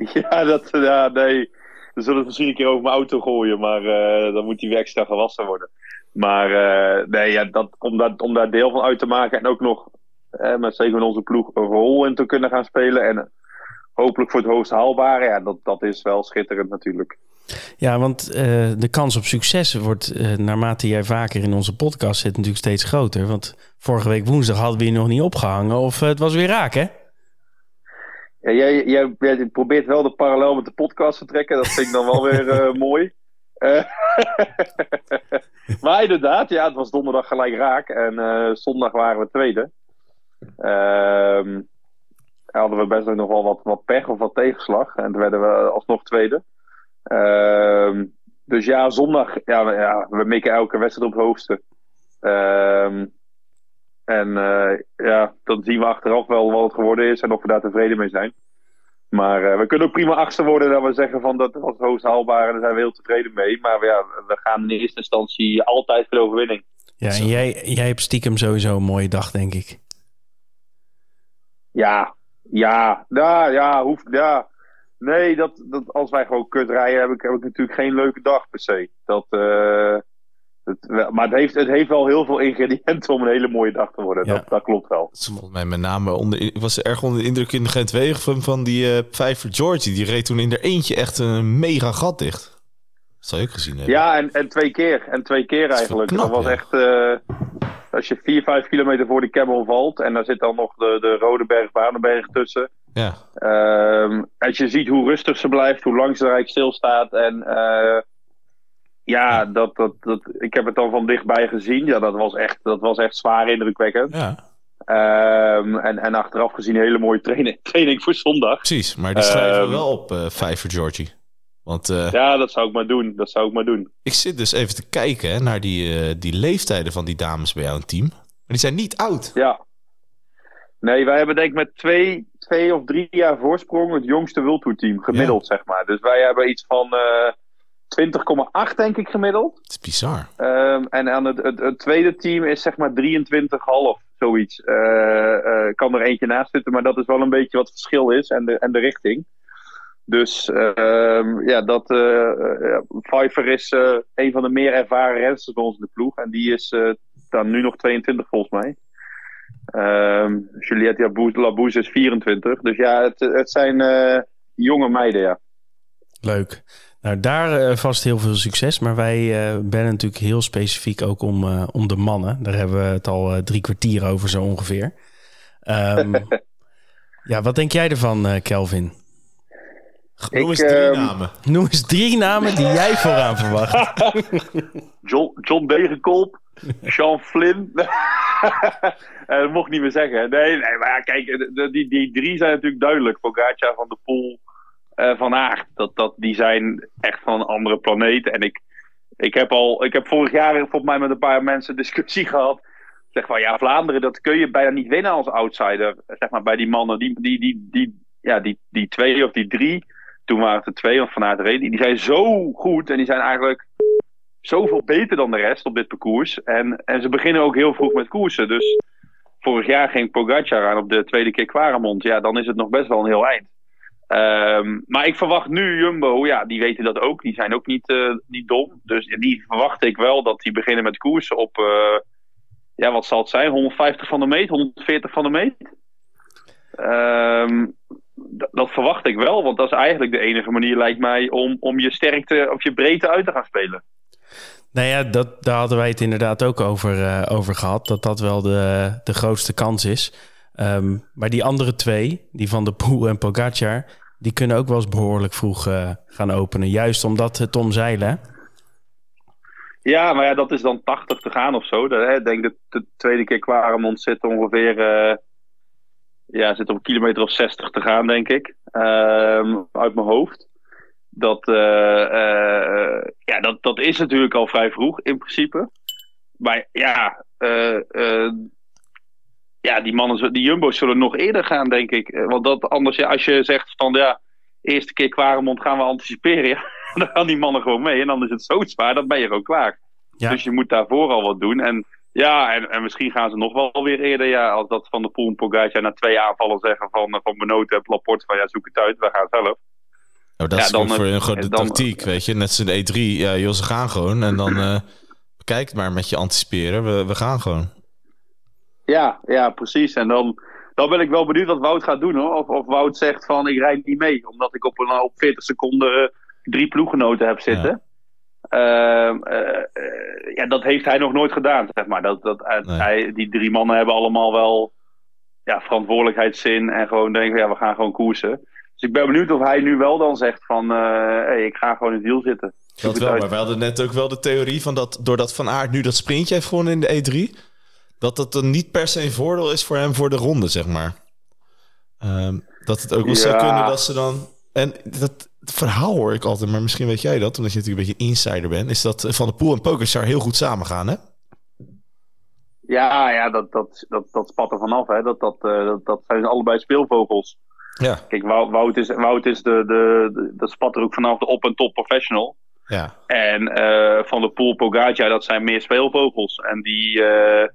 Speaker 6: Ja, dat, ja, nee. We zullen het misschien een keer over mijn auto gooien, maar uh, dan moet die extra gewassen worden. Maar uh, nee, ja, dat, om, dat, om daar deel van uit te maken en ook nog uh, met zeker in onze ploeg een rol in te kunnen gaan spelen. En hopelijk voor het hoogst haalbare, ja, dat, dat is wel schitterend natuurlijk.
Speaker 1: Ja, want de kans op succes wordt naarmate jij vaker in onze podcast zit natuurlijk steeds groter. Want vorige week woensdag hadden we je nog niet opgehangen of het was weer raak, hè?
Speaker 6: Ja, jij, jij, jij probeert wel de parallel met de podcast te trekken. Dat vind ik dan wel weer eh, mooi. Eh, maar inderdaad, ja, het was donderdag gelijk raak. En eh, zondag waren we tweede. Ehm hadden we best nog wel wat, wat pech of wat tegenslag. En toen werden we alsnog tweede. Ehm dus ja, zondag, ja, ja, we mikken elke wedstrijd op het hoogste. En eh, ja, dan zien we achteraf wel wat het geworden is en of we daar tevreden mee zijn. Maar eh, we kunnen ook prima achtste worden dat we zeggen van dat was hoogst haalbaar en daar zijn we heel tevreden mee. Maar ja, we gaan in eerste instantie altijd voor de overwinning.
Speaker 1: Ja, en jij, jij hebt stiekem sowieso een mooie dag, denk ik.
Speaker 6: Ja, ja, ja, ja, hoeft, ja. Nee, dat, dat, als wij gewoon kut rijden, heb ik, heb ik natuurlijk geen leuke dag per se. Dat, eh, het, maar het heeft, het heeft wel heel veel ingrediënten om een hele mooie dag te worden.
Speaker 1: Ja.
Speaker 6: Dat, dat klopt wel.
Speaker 2: Volgens mij met name onder, ik was erg onder de indruk in Gent Wegen van die eh Pfeiffer Georgie. Die reed toen in er eentje echt een mega gat dicht. Dat zou je ook gezien hebben.
Speaker 6: Ja, en, en twee keer. En twee keer eigenlijk.
Speaker 2: knap,
Speaker 6: dat was
Speaker 2: ja.
Speaker 6: echt. eh, als je vier, vijf kilometer voor de Camel valt. En daar zit dan nog de, de Rode Berg, Baardenberg tussen.
Speaker 2: Ja.
Speaker 6: Ehm, als je ziet hoe rustig ze blijft, hoe lang ze er eigenlijk stilstaat. En eh, ja, dat, dat, dat, ik heb het dan van dichtbij gezien. Ja, dat was echt, dat was echt zwaar indrukwekkend.
Speaker 2: ja,
Speaker 6: Ehm, en, en achteraf gezien een hele mooie training, training voor zondag.
Speaker 2: precies. Maar die schrijven we
Speaker 6: Ehm.
Speaker 2: wel op eh Pfeiffer Georgie. Want eh,
Speaker 6: Ja, dat zou ik maar doen. Dat zou ik maar doen.
Speaker 2: ik zit dus even te kijken hè, naar die, eh, die leeftijden van die dames bij jou in het team. Maar die zijn niet oud.
Speaker 6: Ja. Nee, wij hebben denk ik met twee, twee of drie jaar voorsprong het jongste World team gemiddeld, zeg maar. Dus wij hebben iets van 20,8 denk ik gemiddeld.
Speaker 2: Het is bizar.
Speaker 6: Ehm, en aan het, het, het tweede team is zeg maar 23,5, zoiets. Eh, kan er eentje naast zitten, maar dat is wel een beetje wat het verschil is en de, en de richting. Dus ehm, ja, dat eh ja, Pfeiffer is een van de meer ervaren rensters bij ons in de ploeg. En die is dan nu nog 22 volgens mij. Ehm Juliette Labouze is 24. Dus ja, het, het zijn jonge meiden, ja.
Speaker 1: Leuk. Nou, daar eh, vast heel veel succes. Maar wij eh ben natuurlijk heel specifiek ook om, eh, om de mannen. Daar hebben we het al eh, drie kwartier over zo ongeveer. Ehm, ja, wat denk jij ervan, eh, Kelvin?
Speaker 2: Noem eens drie
Speaker 6: ehm,
Speaker 2: namen.
Speaker 1: Noem eens drie namen die jij vooraan verwacht.
Speaker 6: John, John Degenkolb, Sean Flynn. Eh, dat mocht ik niet meer zeggen. Nee, nee maar ja, kijk, die, die drie zijn natuurlijk duidelijk. Pogacar, Van de Poel, eh, Van. Dat, dat, die zijn echt van een andere planeet. En ik, ik, heb al, ik heb vorig jaar volgens mij met een paar mensen discussie gehad. Zeg van, ja, Vlaanderen, dat kun je bijna niet winnen als outsider. Zeg maar, bij die mannen. Die, die, die, die, ja, die, die twee of die drie. Toen waren het er twee, want Van. Die, die zijn zo goed. En die zijn eigenlijk zoveel beter dan de rest op dit parcours. En, en ze beginnen ook heel vroeg met koersen. Dus vorig jaar ging Pogacar aan op de tweede keer Quaremont. Ja, dan is het nog best wel een heel eind. Ehm, maar ik verwacht nu Jumbo, ja, die weten dat ook. Die zijn ook niet, eh, niet dom. Dus die verwacht ik wel dat die beginnen met koersen op, eh, ja, wat zal het zijn? 150 van de meet, 140 van de meet. Ehm, dat verwacht ik wel, want dat is eigenlijk de enige manier, lijkt mij, om, om je sterkte of je breedte uit te gaan spelen.
Speaker 1: Nou ja, dat, daar hadden wij het inderdaad ook over, eh, over gehad. Dat dat wel de, de grootste kans is. Ehm, maar die andere twee, die van de Poel en Pogacar... die kunnen ook wel eens behoorlijk vroeg eh, gaan openen. Juist omdat het omzeilen. hè?
Speaker 6: Ja, maar ja, dat is dan 80 te gaan of zo. Ik denk dat de tweede keer Quaremont zit ongeveer eh, ja, zit op een kilometer of 60 te gaan, denk ik. Ehm, uit mijn hoofd. Dat, eh, eh, ja, dat, dat is natuurlijk al vrij vroeg in principe. Maar ja, eh, eh, ja die mannen, die jumbo's zullen nog eerder gaan, denk ik. Eh, Want dat anders, ja, als je zegt van ja, eerste keer Quaremont gaan we anticiperen. Ja, dan gaan die mannen gewoon mee. En dan is het zo zwaar, dan ben je gewoon klaar.
Speaker 1: Ja.
Speaker 6: Dus je moet daarvoor al wat doen. En ja, en, en misschien gaan ze nog wel weer eerder. Ja, als dat Van de Poel en Pogacar na twee aanvallen zeggen van, eh, van Benoot en Laporte van ja, zoek het uit, we gaan zelf.
Speaker 2: Nou, dat
Speaker 6: Ja,
Speaker 2: is
Speaker 6: dan,
Speaker 2: voor
Speaker 6: eh,
Speaker 2: gewoon de
Speaker 6: dan-
Speaker 2: tactiek, weet je. Net zoals de E3. Ja, joh, ze gaan gewoon. En dan eh, kijk maar met je anticiperen. We, we gaan gewoon.
Speaker 6: Ja, ja, precies. En dan, dan ben ik wel benieuwd wat Wout gaat doen hoor. Of, of Wout zegt van ik rijd niet mee. Omdat ik op, een, op 40 seconden eh, drie ploeggenoten heb zitten. Ehm, eh, ja, dat heeft hij nog nooit gedaan, zeg maar. Dat, dat, eh,
Speaker 2: Nee.
Speaker 6: hij, die drie mannen hebben allemaal wel ja, verantwoordelijkheidszin en gewoon denken, ja, we gaan gewoon koersen. Dus ik ben benieuwd of hij nu wel dan zegt van, hey, ik ga gewoon in het wiel zitten.
Speaker 2: Dat wel, maar we hadden net ook wel de theorie van dat doordat Van Aert nu dat sprintje heeft gewonnen in de E3, dat dat dan niet per se een voordeel is voor hem voor de ronde, zeg maar. Ehm, dat het ook wel zou kunnen dat ze dan... En dat verhaal hoor ik altijd, maar misschien weet jij dat, omdat je natuurlijk een beetje insider bent, is dat Van der Poel en Pogacar heel goed samengaan, hè?
Speaker 6: Ja, ja dat, dat, dat, dat spat er vanaf. Hè. Dat, dat, eh, dat, dat zijn allebei speelvogels.
Speaker 2: Ja.
Speaker 6: Kijk, Wout, is, Wout is de, de, de, dat spat er ook vanaf de op- en top professional.
Speaker 2: Ja.
Speaker 6: En eh, Van der Poel, Pogacar, dat zijn meer speelvogels. En die, eh,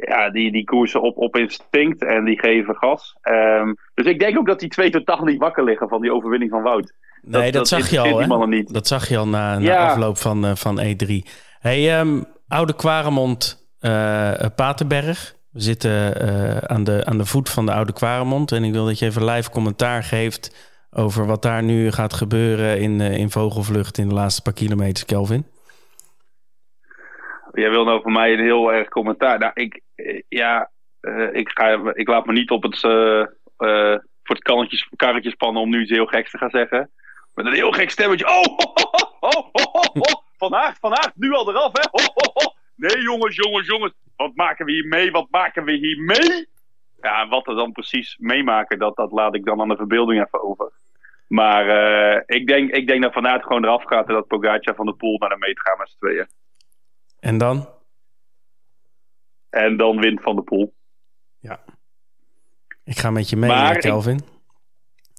Speaker 6: ja, die, die koersen op, op instinct en die geven gas. Ehm, dus ik denk ook dat die twee totaal niet wakker liggen van die overwinning van Wout.
Speaker 1: Nee, dat, zag je al,
Speaker 6: niet.
Speaker 1: Dat zag je al na, na
Speaker 6: Ja.
Speaker 1: afloop van, eh, van E3. Hey, ehm, Oude Kwaremond, eh Paterberg. We zitten eh, aan, de, aan de voet van de Oude Kwaremond. En ik wil dat je even live commentaar geeft over wat daar nu gaat gebeuren in, in vogelvlucht in de laatste paar kilometers, Kelvin.
Speaker 6: Jij wil nou voor mij een heel erg commentaar. Nou, ik, ja, eh, ik, ga, ik laat me niet op het, eh, eh, voor het karretje spannen om nu iets heel geks te gaan zeggen. Met een heel gek stemmetje. Oh, ho, ho, ho, ho, ho, ho. Van Aert, Van Aert, nu al eraf, hè? Nee, jongens, jongens, jongens. Wat maken we hier mee? Wat maken we hier mee? Ja, wat er dan precies meemaken, dat, dat laat ik dan aan de verbeelding even over. Maar ik, denk, ik denk dat Van Aert gewoon eraf gaat en dat Pogacar van de Poel naar de meet gaan met z'n tweeën.
Speaker 1: En dan?
Speaker 6: En dan wint Van de Poel.
Speaker 1: Ik ga met je mee,
Speaker 6: Maar
Speaker 1: eh,
Speaker 6: ik-
Speaker 1: Kelvin.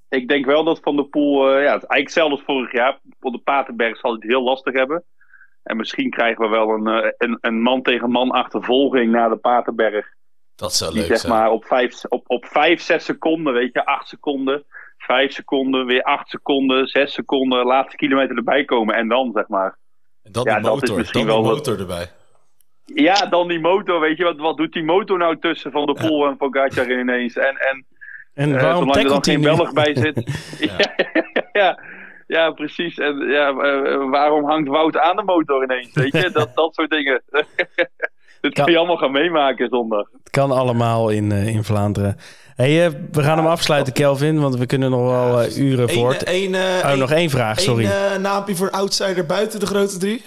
Speaker 6: Ik denk wel dat Van der Poel, eh, ja, het eigenlijk hetzelfde als vorig jaar. Op de Paterberg zal hij het heel lastig hebben. En misschien krijgen we wel een, eh, een, een man tegen man achtervolging naar de Paterberg.
Speaker 2: Dat zou
Speaker 6: Die
Speaker 2: leuk
Speaker 6: zeg
Speaker 2: zijn.
Speaker 6: maar op vijf, op, op vijf, zes seconden, weet je, acht seconden, vijf seconden, weer acht seconden, zes seconden, laatste kilometer erbij komen. En dan, zeg maar.
Speaker 2: En dan
Speaker 6: Ja,
Speaker 2: die
Speaker 6: dat is
Speaker 2: motor,
Speaker 6: misschien
Speaker 2: dan die
Speaker 6: wel wat-
Speaker 2: motor erbij.
Speaker 6: Ja, dan die motor, weet je, wat, wat doet die motor nou tussen Van der Poel en Pogacar ineens? En, en
Speaker 1: En
Speaker 6: Eh,
Speaker 1: waarom
Speaker 6: zolang er dan geen? Belg bij zit. ja. Ja, ja, precies. En ja, eh, waarom hangt Wout aan de motor ineens? Weet je, dat, dat soort dingen. Dit kan je allemaal gaan meemaken zondag.
Speaker 1: Het kan allemaal in, eh, in Vlaanderen. Hey, we gaan hem afsluiten, Kelvin, want we kunnen nog wel uren voort.
Speaker 2: Eén,
Speaker 1: Oh,
Speaker 2: één-
Speaker 1: nog één vraag, sorry.
Speaker 2: eh, naampje voor een outsider buiten de grote drie?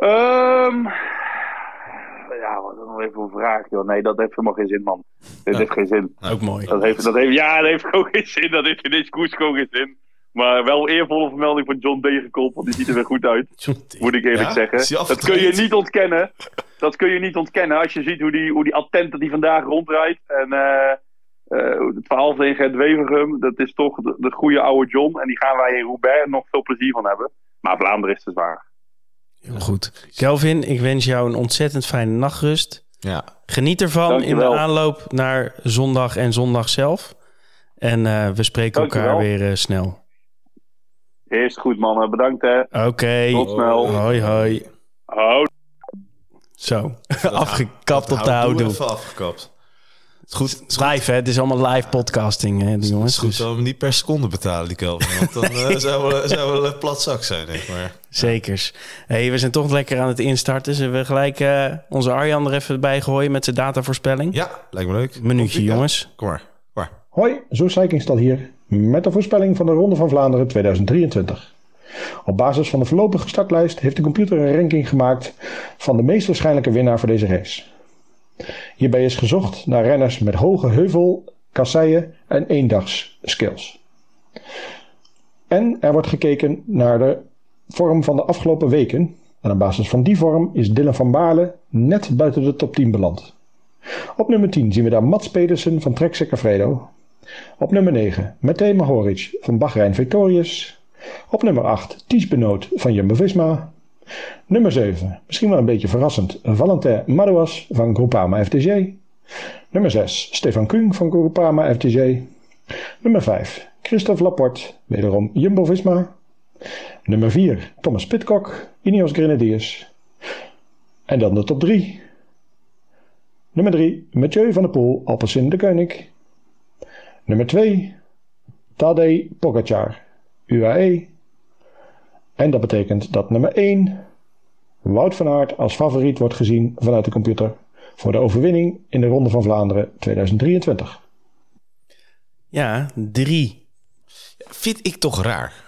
Speaker 6: Ehm, ja, wat nog even een vraag, joh. Nee, dat heeft helemaal geen zin, man. Dit heeft geen zin.
Speaker 1: Ook mooi.
Speaker 6: Dat heeft, dat heeft, ja, dat heeft gewoon geen zin. Dat heeft in deze koers gewoon geen zin. Maar wel eervolle vermelding van John Degenkolb, want die ziet er weer goed uit. moet ik eerlijk
Speaker 2: Ja?
Speaker 6: zeggen.
Speaker 2: Is
Speaker 6: Dat kun je niet ontkennen. Dat kun je niet ontkennen als je ziet hoe die, hoe die attent dat die vandaag rondrijdt. En eh, eh, het verhaal in Gert Wevergem, dat is toch de, de goede oude John. En die gaan wij in Roubaix nog veel plezier van hebben. Maar Vlaanderen is te zwaar.
Speaker 1: Heel goed. Kelvin, ik wens jou een ontzettend fijne nachtrust.
Speaker 2: Ja.
Speaker 1: Geniet ervan in de aanloop naar zondag en zondag zelf. En eh, we spreken elkaar weer eh, snel.
Speaker 6: Eerst goed, mannen. Bedankt, hè.
Speaker 1: Oké.
Speaker 6: Tot snel.
Speaker 1: Hoi, hoi.
Speaker 6: Hou.
Speaker 1: Zo, afgekapt op de
Speaker 2: Houdoe
Speaker 1: houdoe.
Speaker 2: even afgekapt. Het is goed, het is
Speaker 1: Live, hè? Het is allemaal live podcasting, hè, die
Speaker 2: Het
Speaker 1: jongens.
Speaker 2: is goed
Speaker 1: Dus
Speaker 2: dat we hem niet per seconde betalen, die Kelvin. Want dan eh, zou we, zou we een plat zak zijn, denk ik. Maar
Speaker 1: zekers. Hey, we zijn toch lekker aan het instarten. Zullen we gelijk eh, onze Arjan er even bij gooien met zijn datavoorspelling?
Speaker 2: ja, lijkt me leuk.
Speaker 1: Minuutje,
Speaker 2: ja.
Speaker 1: jongens.
Speaker 2: Kom maar. Kom maar.
Speaker 7: Hoi, Zo hier met de voorspelling van de Ronde van Vlaanderen 2023. Op basis van de voorlopige startlijst heeft de computer een ranking gemaakt van de meest waarschijnlijke winnaar voor deze race. Hierbij is gezocht naar renners met hoge heuvel, kasseien en eendags skills. En er wordt gekeken naar de vorm van de afgelopen weken. En op basis van die vorm is Dylan van Baarle net buiten de top 10 beland. Op nummer 10 zien we daar Mats Pedersen van Trek Segafredo. Op nummer 9 Matej Mahoric van Bahrein Victorious. Op nummer 8 Ties Benoot van Jumbo-Visma. Nummer 7, misschien wel een beetje verrassend, Valentin Madouas van Groupama FDJ. Nummer 6 Stefan Kung van Groupama FDJ. Nummer 5 Christophe Laporte, wederom Jumbo-Visma. Nummer 4 Thomas Pitcock, Ineos Grenadiers. En dan de top 3. Nummer 3 Mathieu van der Poel, Alpecin de Koning. Nummer 2 Tadej Pogacar, UAE. En dat betekent dat nummer 1 Wout van Aert als favoriet wordt gezien vanuit de computer. voor de overwinning in de Ronde van Vlaanderen 2023.
Speaker 1: Ja, drie
Speaker 2: Vind ik toch raar.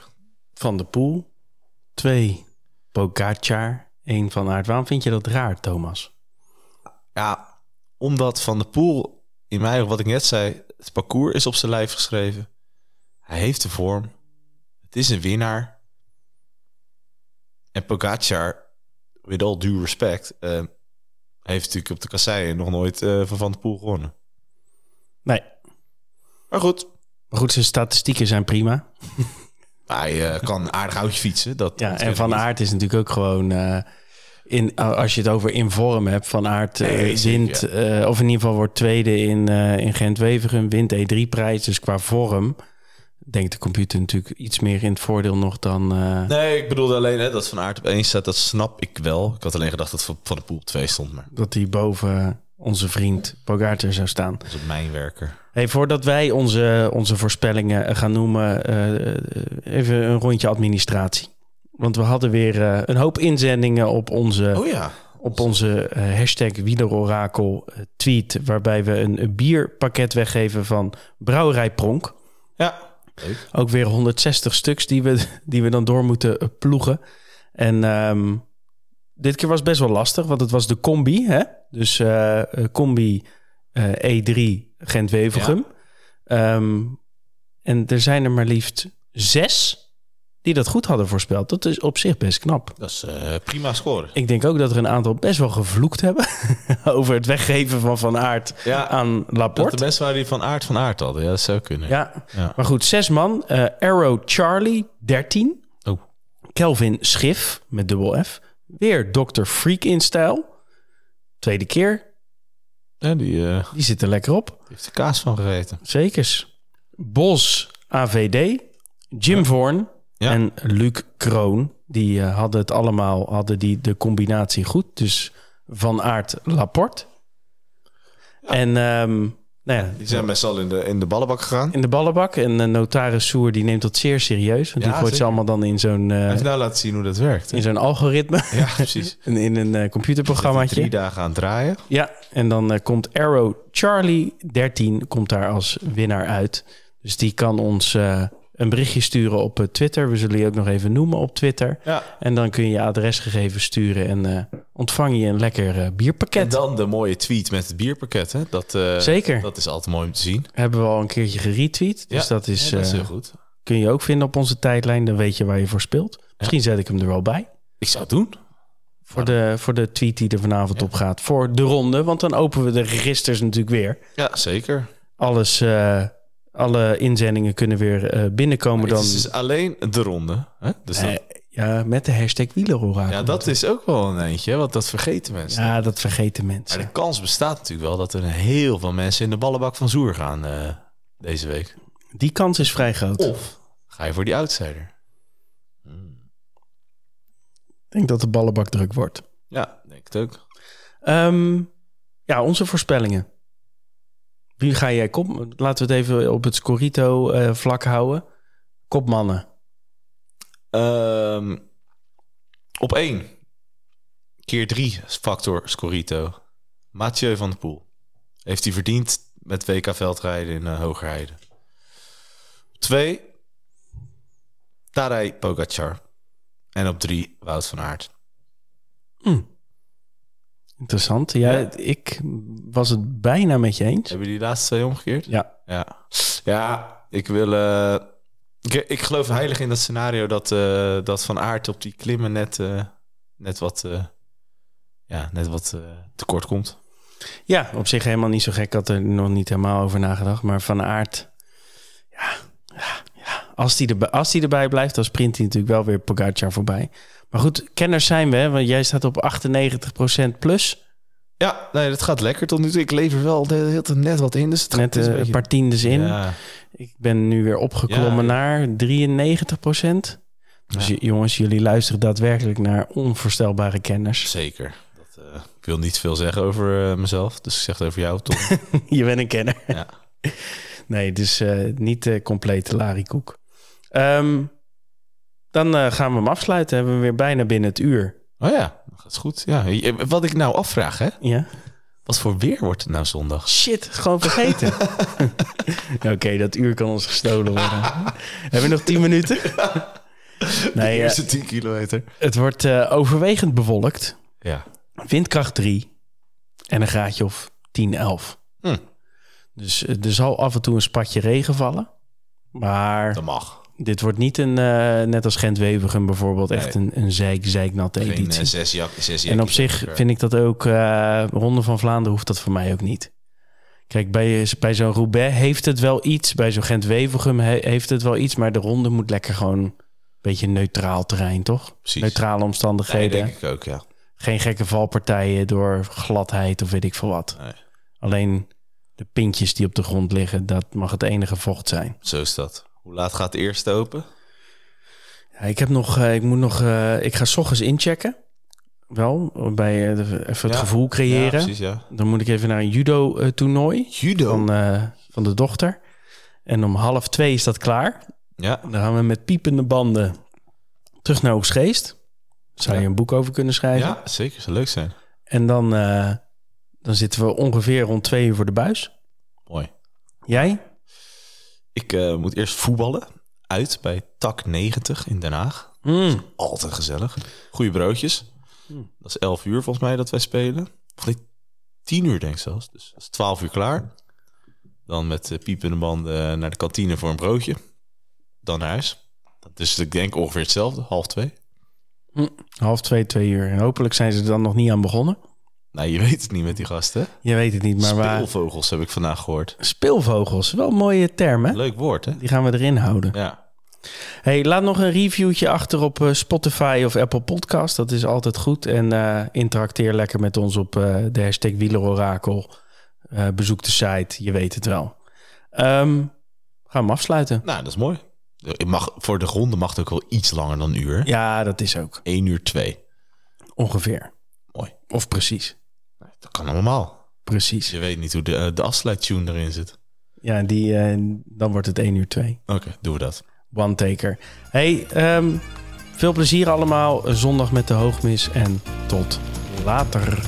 Speaker 1: van de Poel. Twee Pogacar. één van Aert. Waarom vind je dat raar, Thomas?
Speaker 2: Ja, omdat Van de Poel, in mij, wat ik net zei, het parcours is op zijn lijf geschreven. Hij heeft de vorm. Het is een winnaar. En Pogacar, with all due respect, eh, heeft natuurlijk op de kasseien nog nooit eh, van Van de Poel gewonnen.
Speaker 1: Nee.
Speaker 2: Maar goed,
Speaker 1: Maar goed, zijn statistieken zijn prima.
Speaker 2: hij eh, kan aardig oudje fietsen. Dat,
Speaker 1: Ja, en Van. Aert is natuurlijk ook gewoon... in, als je het over in vorm hebt, Van Aert eh,
Speaker 2: Nee,
Speaker 1: wint... of in ieder geval wordt tweede in, in Gent-Wevelgem, wint E3-prijs. Dus qua vorm denkt de computer natuurlijk iets meer in het voordeel nog dan... eh,
Speaker 2: Nee, ik bedoelde alleen hè, dat Van Aert op één staat. Dat snap ik wel. Ik had alleen gedacht dat Van Van de Poel op twee stond. Maar
Speaker 1: dat hij boven onze vriend Pogacar zou staan.
Speaker 2: dat is op mijn werker.
Speaker 1: Hey, voordat wij onze, onze voorspellingen gaan noemen, eh, even een rondje administratie. Want we hadden weer eh, een hoop inzendingen op onze,
Speaker 2: Oh ja.
Speaker 1: op onze eh, hashtag wielerorakel eh, tweet... waarbij we een, een bierpakket weggeven van Brouwerij Pronk.
Speaker 2: Ja.
Speaker 1: Ook weer 160 stuks die we, die we dan door moeten eh, ploegen. En ehm, dit keer was het best wel lastig, want het was de combi. Hè? Dus eh, eh, combi eh, E3 Gent-Wevelgem. Ehm, en er zijn er maar liefst zes die dat goed hadden voorspeld. Dat is op zich best knap.
Speaker 2: Dat is eh, prima score.
Speaker 1: Ik denk ook dat er een aantal best wel gevloekt hebben... over het weggeven van Van Aert
Speaker 2: Ja,
Speaker 1: aan
Speaker 2: Dat
Speaker 1: Laporte.
Speaker 2: de mensen waren die van aard van aard hadden. Ja, dat zou kunnen.
Speaker 1: Ja.
Speaker 2: Ja.
Speaker 1: maar goed, zes man. Eh, Arrow Charlie, 13.
Speaker 2: Oh.
Speaker 1: Kelvin Schif, met dubbel F. Weer Dr. Freak in stijl. Tweede keer.
Speaker 2: Ja, die eh,
Speaker 1: Die zit er lekker op.
Speaker 2: heeft de kaas van gegeten.
Speaker 1: Zekers. Bos AVD. Jim Vorn.
Speaker 2: Ja.
Speaker 1: En Luc Kroon. Die eh, hadden het allemaal, hadden die de combinatie goed. Dus Van Aert Laporte. En ehm, nou ja,
Speaker 2: Die zijn best wel in de, in de ballenbak gegaan.
Speaker 1: in de ballenbak. En uh, notaris Soer die neemt dat zeer serieus. Want
Speaker 2: Ja,
Speaker 1: die gooit ze allemaal dan in zo'n
Speaker 2: Hij
Speaker 1: eh,
Speaker 2: heeft nou laten zien hoe dat werkt. hè?
Speaker 1: in zo'n algoritme.
Speaker 2: Ja, precies.
Speaker 1: in, in een eh, computerprogrammaatje.
Speaker 2: Drie dagen aan het draaien.
Speaker 1: Ja, en dan eh, komt Arrow Charlie 13 komt daar als winnaar uit. Dus die kan ons eh, een berichtje sturen op eh, Twitter. We zullen je ook nog even noemen op Twitter.
Speaker 2: Ja.
Speaker 1: En dan kun je je adresgegevens sturen en eh, ontvang je een lekker eh,
Speaker 2: En
Speaker 1: bierpakket.
Speaker 2: dan de mooie tweet met het bierpakket. Hè? Dat,
Speaker 1: Zeker.
Speaker 2: Dat is altijd mooi om te zien.
Speaker 1: Hebben we al een keertje geretweet. Dus
Speaker 2: Ja,
Speaker 1: dat, is,
Speaker 2: Ja, dat is heel goed.
Speaker 1: kun je ook vinden op onze tijdlijn. Dan weet je waar je voor speelt. Misschien zet ik hem er wel bij.
Speaker 2: Ik zou het doen.
Speaker 1: Voor de, voor de tweet die er vanavond op gaat. Voor de ronde. Want dan openen we de registers natuurlijk weer.
Speaker 2: Ja, zeker.
Speaker 1: Alles, alle inzendingen kunnen weer eh, binnenkomen.
Speaker 2: Het
Speaker 1: Dan,
Speaker 2: is dus alleen de ronde. Hè? Dus
Speaker 1: Eh, ja, met de hashtag wielerorakel.
Speaker 2: ja, dat is ook wel een eentje. Want dat vergeten mensen.
Speaker 1: Ja, dat vergeten
Speaker 2: Maar
Speaker 1: mensen.
Speaker 2: de kans bestaat natuurlijk wel dat er heel veel mensen in de ballenbak van Zoer gaan eh, deze week.
Speaker 1: Die kans is vrij groot.
Speaker 2: Of ga je voor die outsider?
Speaker 1: Ik denk dat de ballenbak druk wordt.
Speaker 2: Ja, denk het ook.
Speaker 1: Ehm, ja, onze voorspellingen. Wie ga jij kop? Laten we het even op het Scorito-vlak houden. Kopmannen.
Speaker 2: Ehm, op één. Keer drie factor Scorito. Mathieu van der Poel. Heeft hij verdiend met WK veldrijden in uh, Hogerheide. Twee. Tadej Pogacar. En op drie Wout van Aert.
Speaker 1: Interessant. Ja,
Speaker 2: Ja.
Speaker 1: ik was het bijna met je eens.
Speaker 2: Hebben jullie die laatste twee omgekeerd?
Speaker 1: Ja.
Speaker 2: Ja, ja ik wil... eh, ik, ik geloof heilig in dat scenario dat, eh, dat Van Aert op die klimmen net, eh, net wat, ja, net wat tekort komt.
Speaker 1: Ja, op zich helemaal niet zo gek. Ik had er nog niet helemaal over nagedacht. Maar Van Aert, ja, ja, ja. Als, die erbij, als die erbij blijft, dan sprint hij natuurlijk wel weer Pogacar voorbij. Maar goed, kenners zijn we, hè, want jij staat op 98% plus.
Speaker 2: Ja, nee, dat gaat lekker tot nu toe. Ik lever wel de hele tijd net wat in. Dus het
Speaker 1: Net
Speaker 2: is
Speaker 1: eh, een paar tiendes in.
Speaker 2: Ja,
Speaker 1: Ik ben nu weer opgeklommen
Speaker 2: Ja.
Speaker 1: naar 93%. Dus
Speaker 2: Ja.
Speaker 1: jongens, jullie luisteren daadwerkelijk naar onvoorstelbare kenners.
Speaker 2: zeker. Dat, eh, ik wil niet veel zeggen over eh, mezelf. Dus ik zeg het over jou, Tom.
Speaker 1: Je bent een kenner.
Speaker 2: Ja.
Speaker 1: Nee, dus eh, niet de complete larikoek. Ehm dan eh, gaan we hem afsluiten. Hebben we weer bijna binnen het uur.
Speaker 2: oh ja, dat gaat goed. Ja. je- Wat ik nou afvraag, hè.
Speaker 1: Ja,
Speaker 2: Wat voor weer wordt het nou zondag?
Speaker 1: Shit, gewoon vergeten. Oké, dat uur kan ons gestolen worden. Hebben we nog 10 minuten? Nee, eh,
Speaker 2: Eerste 10 kilometer.
Speaker 1: het wordt eh, overwegend bewolkt.
Speaker 2: Ja.
Speaker 1: Windkracht 3 en een graadje of 10, 11.
Speaker 2: Hm.
Speaker 1: Dus eh, er zal af en toe een spatje regen vallen. Maar
Speaker 2: Dat mag.
Speaker 1: Dit wordt niet een, eh, net als Gent-Wevergem bijvoorbeeld, echt een, een zeik, zeiknatte
Speaker 2: Geen
Speaker 1: editie.
Speaker 2: eh, zes jak, zes
Speaker 1: En op zich vind ik dat ook, eh, Ronde van Vlaanderen hoeft dat voor mij ook niet. Kijk, bij, bij zo'n Roubaix heeft het wel iets. Bij zo'n Gent-Wevergem he- heeft het wel iets. Maar de ronde moet lekker gewoon een beetje neutraal terrein, toch?
Speaker 2: Precies.
Speaker 1: Neutrale
Speaker 2: Nee,
Speaker 1: omstandigheden.
Speaker 2: denk ik ook, ja.
Speaker 1: Geen gekke valpartijen door gladheid of weet ik veel wat.
Speaker 2: Nee.
Speaker 1: Alleen de pintjes die op de grond liggen, dat mag het enige vocht zijn.
Speaker 2: Zo is dat. Hoe laat gaat de eerste open?
Speaker 1: Ja, ik heb nog, eh, ik moet nog, eh, ik ga 's ochtends inchecken. Wel, bij eh, de- even het
Speaker 2: Ja.
Speaker 1: gevoel
Speaker 2: Ja,
Speaker 1: creëren.
Speaker 2: precies, ja.
Speaker 1: Dan moet ik even naar een judo-toernooi
Speaker 2: Judo.
Speaker 1: van, van de dochter. En om half twee is dat klaar.
Speaker 2: Ja.
Speaker 1: Dan gaan we met piepende banden terug naar Oostgeest. Zou je
Speaker 2: Ja.
Speaker 1: een boek over kunnen schrijven?
Speaker 2: ja, zeker. Zou leuk zijn.
Speaker 1: En dan, dan zitten we ongeveer rond twee uur voor de buis.
Speaker 2: Mooi.
Speaker 1: Jij?
Speaker 2: Ik eh, moet eerst voetballen. Uit bij Tak 90 in Den Haag.
Speaker 1: Mm.
Speaker 2: Altijd gezellig. Goeie broodjes. Dat is 11 uur volgens mij dat wij spelen. Of niet, 10 uur denk ik zelfs. Dus dat is 12 uur klaar. Dan met uh, piepende banden naar de kantine voor een broodje. Dan naar huis. Dat is ik denk ongeveer hetzelfde. Half twee.
Speaker 1: Half twee, twee uur. En hopelijk zijn ze er dan nog niet aan begonnen.
Speaker 2: Nou, je weet het niet met die gasten.
Speaker 1: Je weet het niet, maar waar...
Speaker 2: Speelvogels heb ik vandaag gehoord.
Speaker 1: Speelvogels, wel een mooie term, hè?
Speaker 2: Leuk woord, hè?
Speaker 1: Die gaan we erin houden.
Speaker 2: Ja.
Speaker 1: Hey, laat nog een reviewtje achter op eh, Spotify of Apple Podcast. Dat is altijd goed. En eh, interacteer lekker met ons op eh, de hashtag Wielerorakel. Eh, bezoek de site, je weet het wel. Ehm, gaan we afsluiten?
Speaker 2: Nou, dat is mooi. Het mag, voor de ronde mag het ook wel iets langer dan een uur.
Speaker 1: Ja, dat is ook.
Speaker 2: 1 uur 2.
Speaker 1: Ongeveer.
Speaker 2: Mooi.
Speaker 1: Of precies.
Speaker 2: Dat kan allemaal.
Speaker 1: Precies.
Speaker 2: Je weet niet hoe de, eh, de afsluittune erin zit.
Speaker 1: Ja, die, eh, dan wordt het 1 uur 2.
Speaker 2: Oké, doen we dat.
Speaker 1: One taker. Hey, ehm, veel plezier allemaal. Zondag met de hoogmis en tot later.